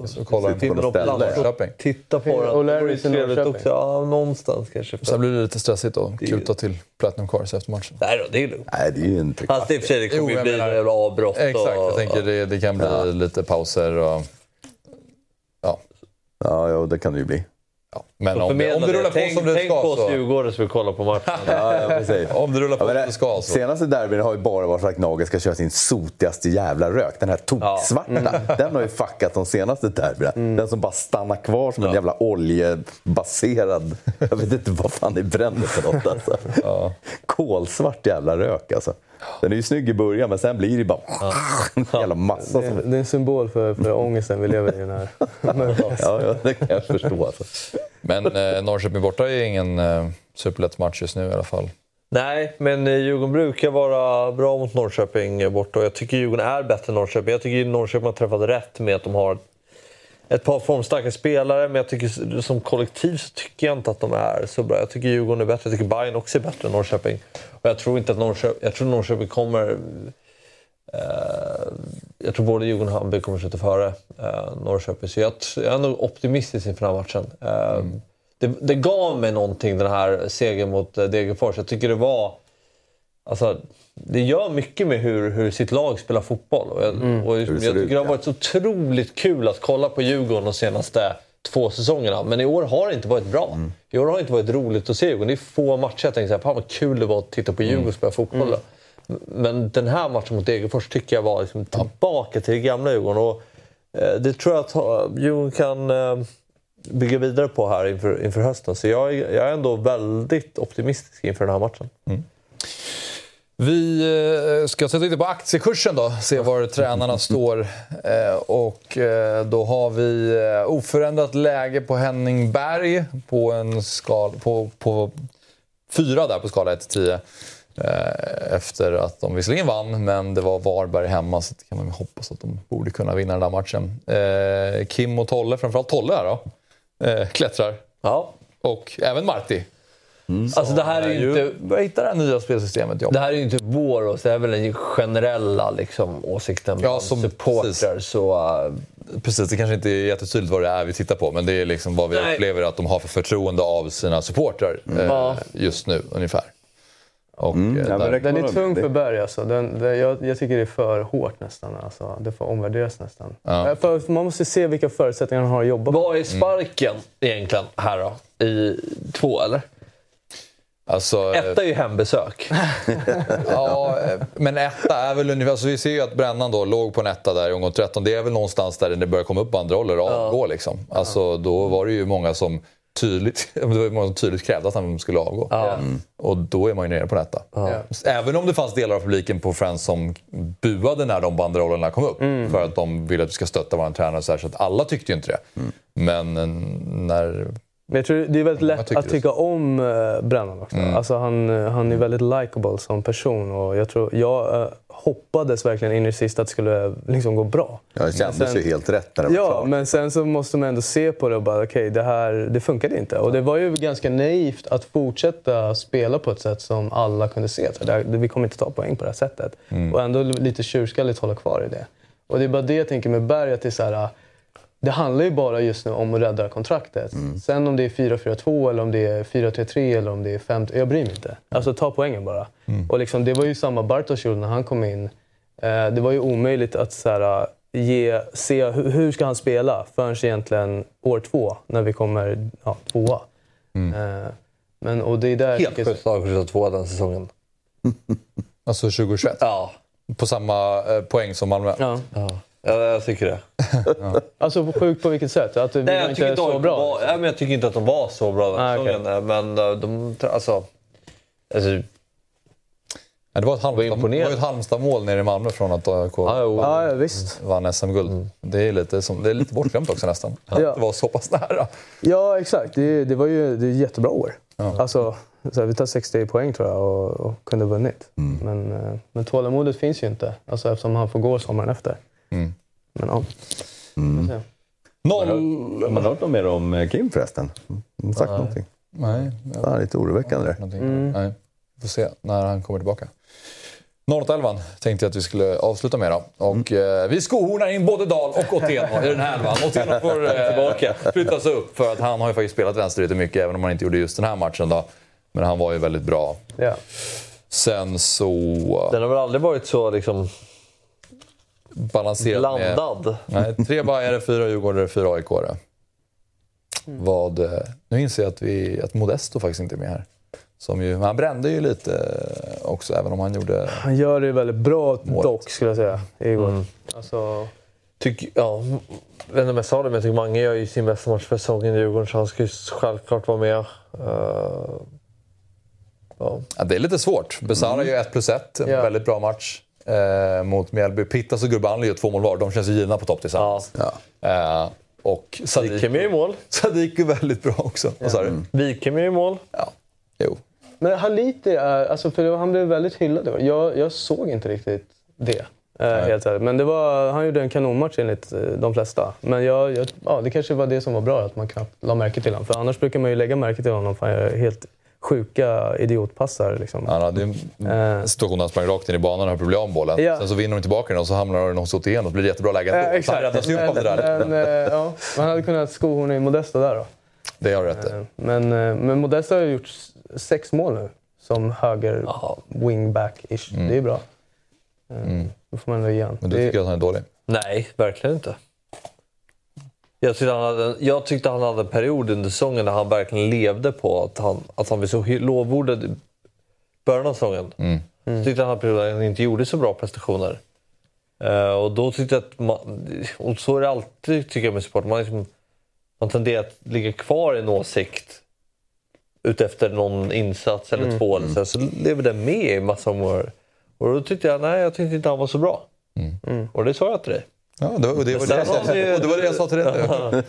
och kolla in på något ställe. Titta på den. Och Larrys i Norrköping. Också. Ja, någonstans kanske. Sen blir det lite stressigt att kuta till Platinum Cars efter matchen. Nej då, det är lugnt. Nej, det är ju en Fast i och för sig, det kommer ju bli några jävla avbrott. Exakt, jag tänker det, det kan bli ja. lite pauser och... Ja. Ja, ja, det kan det ju bli. Ja, men om, det, om det rullar på tänk, som det tänk ska på oss så... Djurgården som vill kolla på matchen. ja, ja, om det rullar på ja, som det ska så. Senaste derbyn har ju bara varit att Gnaget ska köra sin sotigaste jävla rök. Den här toksvarta. Ja. Mm. Den har ju fuckat de senaste derbyna. Mm. Den som bara stannar kvar som en jävla oljebaserad... Jag vet inte vad fan det bränner för något alltså. Ja. Kolsvart jävla rök alltså. Den är ju snygg i början, men sen blir det bara en jävla massa. Det, det är en symbol för, för ångesten vi lever i den här. ja, ja, det kan jag förstå. Alltså. Men eh, Norrköping borta är ingen eh, superlätt match just nu i alla fall. Nej, men eh, Djurgården brukar vara bra mot Norrköping borta och jag tycker Djurgården är bättre än Norrköping. Jag tycker Norrköping har träffat rätt med att de har ett par formstarka spelare, men jag tycker som kollektiv så tycker jag inte att de är så bra. Jag tycker Djurgården är bättre, jag tycker Bayern också är bättre än Norrköping. Och jag tror inte att Norrköping, jag tror Norrköping kommer... Eh, jag tror både Djurgården och Hammarby kommer sätta före eh, Norrköping. Så jag, jag är nog optimistisk inför den här matchen. Eh, mm. det, det gav mig någonting, den här segern mot eh, Degerfors. Jag tycker det var... Alltså, det gör mycket med hur, hur sitt lag spelar fotboll. Och jag, mm. och jag tycker det har varit så otroligt kul att kolla på Djurgården de senaste två säsongerna. Men i år har det inte varit bra. Mm. I år har det inte varit roligt att se Djurgården. Det är få matcher jag tänker såhär, vad kul det var att titta på Djurgården mm. spela fotboll. Mm. Men den här matchen mot Degerfors tycker jag var liksom tillbaka till det gamla Djurgården. Och, eh, det tror jag att Djurgården kan eh, bygga vidare på här inför, inför hösten. Så jag, jag är ändå väldigt optimistisk inför den här matchen. Mm. Vi eh, ska sätta lite på aktiekursen då, se var tränarna står. Eh, och eh, då har vi oförändrat läge på Henning Berg på en skal, på, på fyra där på skala 1 10. Efter att de visserligen vann, men det var Varberg hemma så det kan man hoppas att de borde kunna vinna den där matchen. Kim och Tolle, framförallt Tolle här då, klättrar. Ja. Och även Marti Mm. Alltså det här är ju inte... Börja hitta det här nya spelsystemet. Jobb. Det här är ju inte vår åsikt, det är väl den generella liksom, åsikten ja, som supportrar. Så, uh... Precis, det kanske inte är jättetydligt vad det är vi tittar på, men det är liksom vad vi Nej. upplever att de har för förtroende av sina supportrar mm. eh, just nu ungefär. Och, mm, eh, ja, den är tung för Berg alltså. Den, den, jag, jag, tycker det är för hårt nästan. Alltså. Det får omvärderas nästan. Ja. Eh, för, man måste se vilka förutsättningar han har att jobba Vad är sparken mm. egentligen här då? I två eller? Alltså, etta är ju hembesök. ja, men etta är väl ungefär... Alltså vi ser ju att Brännan då låg på en etta där i omgång 13. Det är väl någonstans där det börjar komma upp banderoller och avgå. Ja. Liksom. Alltså, då var det ju många som tydligt, det var många som tydligt krävde att han skulle avgå. Ja. Mm. Och då är man ju nere på en etta. Ja. Även om det fanns delar av publiken på Friends som buade när de banderollerna kom upp. Mm. För att de ville att vi ska stötta vår tränare. Så, här, så att alla tyckte ju inte det. Mm. Men eh, när men jag tror det är väldigt lätt att tycka om uh, Brennan också. Mm. Alltså han, uh, han är väldigt likable som person. Och jag, tror, jag uh, hoppades verkligen in i sista att det skulle liksom, gå bra. Ja, det kändes sen, ju helt rätt när det var Ja, klart. men sen så måste man ändå se på det och bara okej, okay, det här det funkade inte. Och det var ju ganska naivt att fortsätta spela på ett sätt som alla kunde se. Så det, vi kommer inte ta poäng på det här sättet. Mm. Och ändå lite tjurskalligt hålla kvar i det. Och det är bara det jag tänker med Berg, att det är så här, det handlar ju bara just nu om att rädda kontraktet. Mm. Sen om det är 4-4-2 eller om det är 4-3-3 eller om det är 5 Jag bryr mig inte. Alltså ta poängen bara. Mm. Och liksom, det var ju samma Bartos gjorde när han kom in. Eh, det var ju omöjligt att så här, ge, se hur, hur ska han spela förrän egentligen år två, när vi kommer ja, tvåa. Mm. Eh, men, och det är där Helt sjukt att tvåa den säsongen. alltså 2021? Ja. På samma eh, poäng som Malmö? Ja. ja. Ja, jag tycker det. ja. Alltså sjukt på vilket sätt? Att det Nej, jag inte är så bra? Var, ja, men jag tycker inte att de var så bra den ah, okay. Men eh, de... Alltså... alltså Ja, det var ett, Halmstad, ett Halmstad-mål nere i Malmö från att AIK ah, ja, visst. vann SM-guld. Mm. Det är lite, som, det är lite bortglömt också nästan. Att ja. det var så pass nära. Ja, exakt. Det, det var ju det är jättebra år. Ja. Alltså, så här, vi tar 60 poäng tror jag och, och kunde vunnit. Mm. Men, eh, men tålamodet finns ju inte alltså, eftersom han får gå sommaren efter. Mm. Men ja. Mm. Noll... Har man hört något mer om eh, Kim förresten? Har sagt Nej. någonting? Nej. Jag... Det är lite oroväckande det. Mm. Nej. Vi får se när han kommer tillbaka. 08-11 tänkte jag att vi skulle avsluta med. Då. Och, mm. eh, vi skohornar in både Dahl och Otieno i den här elvan. Otieno får eh, tillbaka, flyttas upp för att han har ju faktiskt spelat vänster mycket, även om han inte gjorde just den här matchen. Då. Men han var ju väldigt bra. Ja. Sen så... Den har väl aldrig varit så liksom balanserat Blandad. Med, nej, tre Bajare, fyra Djurgårdare, fyra aik mm. Vad, eh, Nu inser jag att, vi, att Modesto faktiskt inte är med här. Som ju, han brände ju lite också, även om han gjorde... Han gör det väldigt bra målet. dock, skulle jag säga, igår. Mm. Alltså... Tyck, ja, jag vet inte om jag sa det, men jag tycker Mange gör ju sin bästa match för säsongen i Djurgården, så han ska ju självklart vara med. Uh, ja. ja. det är lite svårt. Besara mm. gör 1 plus 1, en ja. väldigt bra match eh, mot Mjällby. Pittas och Gurbanli gör två mål var. De känns ju givna på topp tillsammans. Ja. Eh, och Sadik, Wikhem i mål. Sadik är väldigt bra också. Ja. Vad mm. Wikhem i mål. Ja, jo. Men Haliti är... Alltså för han blev väldigt hyllad. Jag, jag såg inte riktigt det. Eh, helt ärligt. Men det var, han gjorde en kanonmatch enligt eh, de flesta. Men jag, jag, ja, det kanske var det som var bra, att man knappt la märke till honom. För annars brukar man ju lägga märke till honom för han gör helt sjuka idiotpassar. Liksom. Han hade en situation där han sprang rakt in i banan och höll problem med bollen. Ja. Sen så vinner de tillbaka den och så hamnar de hos igen och blir det jättebra läge ändå. Eh, han exakt. räddas ju upp av det där. Men, eh, ja, man hade kunnat sko honom i Modesta där då. Det har du rätt i. Eh, Men, eh, men Modesta har gjort sex mål nu som höger wingback-ish. Det är bra. Eh, Då får man ändå ge han. Mm. Men du Det- tycker att han är dålig? Nej, verkligen inte. Jag tyckte, han hade, jag tyckte han hade en period under säsongen där han verkligen levde på att han, att han blev så lovordad i början av säsongen. Mm. Jag tyckte han hade perioder där han inte gjorde så bra prestationer. Eh, och då tyckte jag att man, och så är det alltid tycker jag med sport. Man, liksom, man tenderar att ligga kvar i en åsikt utefter någon insats eller Mm. två. Eller så, här, så lever den med i massa år. Och då tyckte jag, nej jag tyckte inte han var så bra. Mm. Och det sa jag till dig. Ja, det var det, var det, jag, sa, och det var det jag sa till dig nu.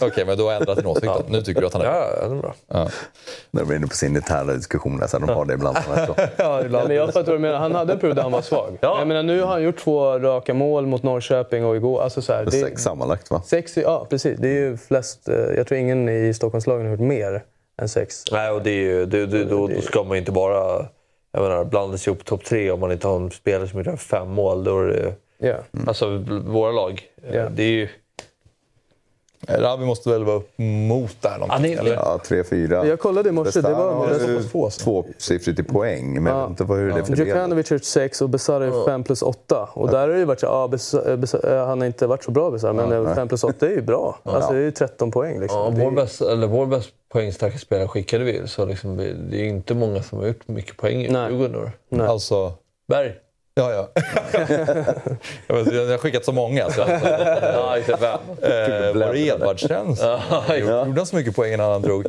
Okej, men du har ändrat din åsikt då. Nu tycker du att han är Ja, ja, det är bra. Ja. När de är inne på sin interna diskussion, så de har det ibland. Ja, men jag fattar vad du menar. Han hade en period där han var svag. Ja. Jag menar, nu har han gjort två raka mål mot Norrköping och igår. Alltså så här, det, Sex sammanlagt va? sex, ja, precis. Det är ju flest. eh, Jag tror ingen i Stockholmslagen har gjort mer än sex. Nej, och det är ju, det, det, då, då ska man inte bara jag menar, blanda sig upp topp tre om man inte har en spelare som gör fem mål. Då är det, Ja. Alltså våra lag. Eh, Ja. Det är ju... Rabi måste väl vara upp mot där någonting? Är- eller? Ja, tre, fyra. Jag kollade i morse. Det var tvåsiffrigt i poäng, men Ja. inte hur det är fördelat. Djukanovic har gjort sex och Besara är 5 plus 8. Och där har det ju varit så ja, Besa- Besa- han har inte varit så bra Besara, men 5 plus 8 är ju bra. Alltså det är ju 13 poäng liksom. Ja, Det är- vår, bäst, eller vår bäst poängstarka spelare skickade vi. Så liksom, det är inte många som har gjort mycket poäng i. Djurgården. Alltså... Berg. Ja, ja. jag, vet, jag har skickat så många. Så att, Ja, inte fem. eh, var det Edvardsen? Ja, Gjorde han så mycket poäng innan han drog?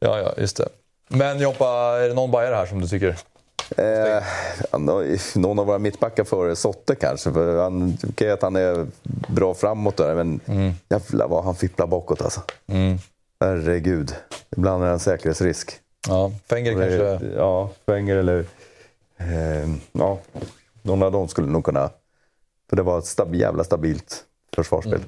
Ja, ja, just det. Men Joppa, är det någon bajare här som du tycker? Eh, någon av våra mittbackar före Sotte kanske. För han tycker att han är bra framåt där, men jävlar vad han fipplar bakåt alltså. Herregud. Ibland är det en säkerhetsrisk. Ja, Fenger kanske... Ja, Wenger eller... Eh, ja, någon av dem skulle nog kunna... För det var ett stab, jävla stabilt försvarsspel.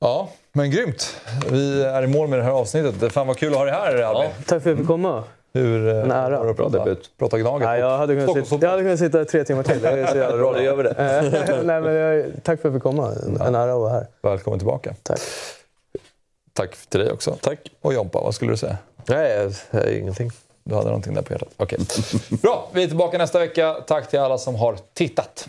Ja, men grymt. Vi är i mål med det här avsnittet. Fan vad kul att ha dig här, Albin. Tack för att jag fick komma. Hur eh, En ära. var det att prata, debut. prata Gnaget? Nej, jag, hade kunnat sitta, jag hade kunnat sitta tre timmar till. Det är så jävla bra. Då gör vi det. Eh, Nej, men jag, tack för att jag fick komma. En ära att vara här. Välkommen tillbaka. Tack. Tack till dig också. Tack. Och Jompa, vad skulle du säga? Nej, ingenting. Du hade någonting där på hjärtat? Okej. Bra, vi är tillbaka nästa vecka. Tack till alla som har tittat.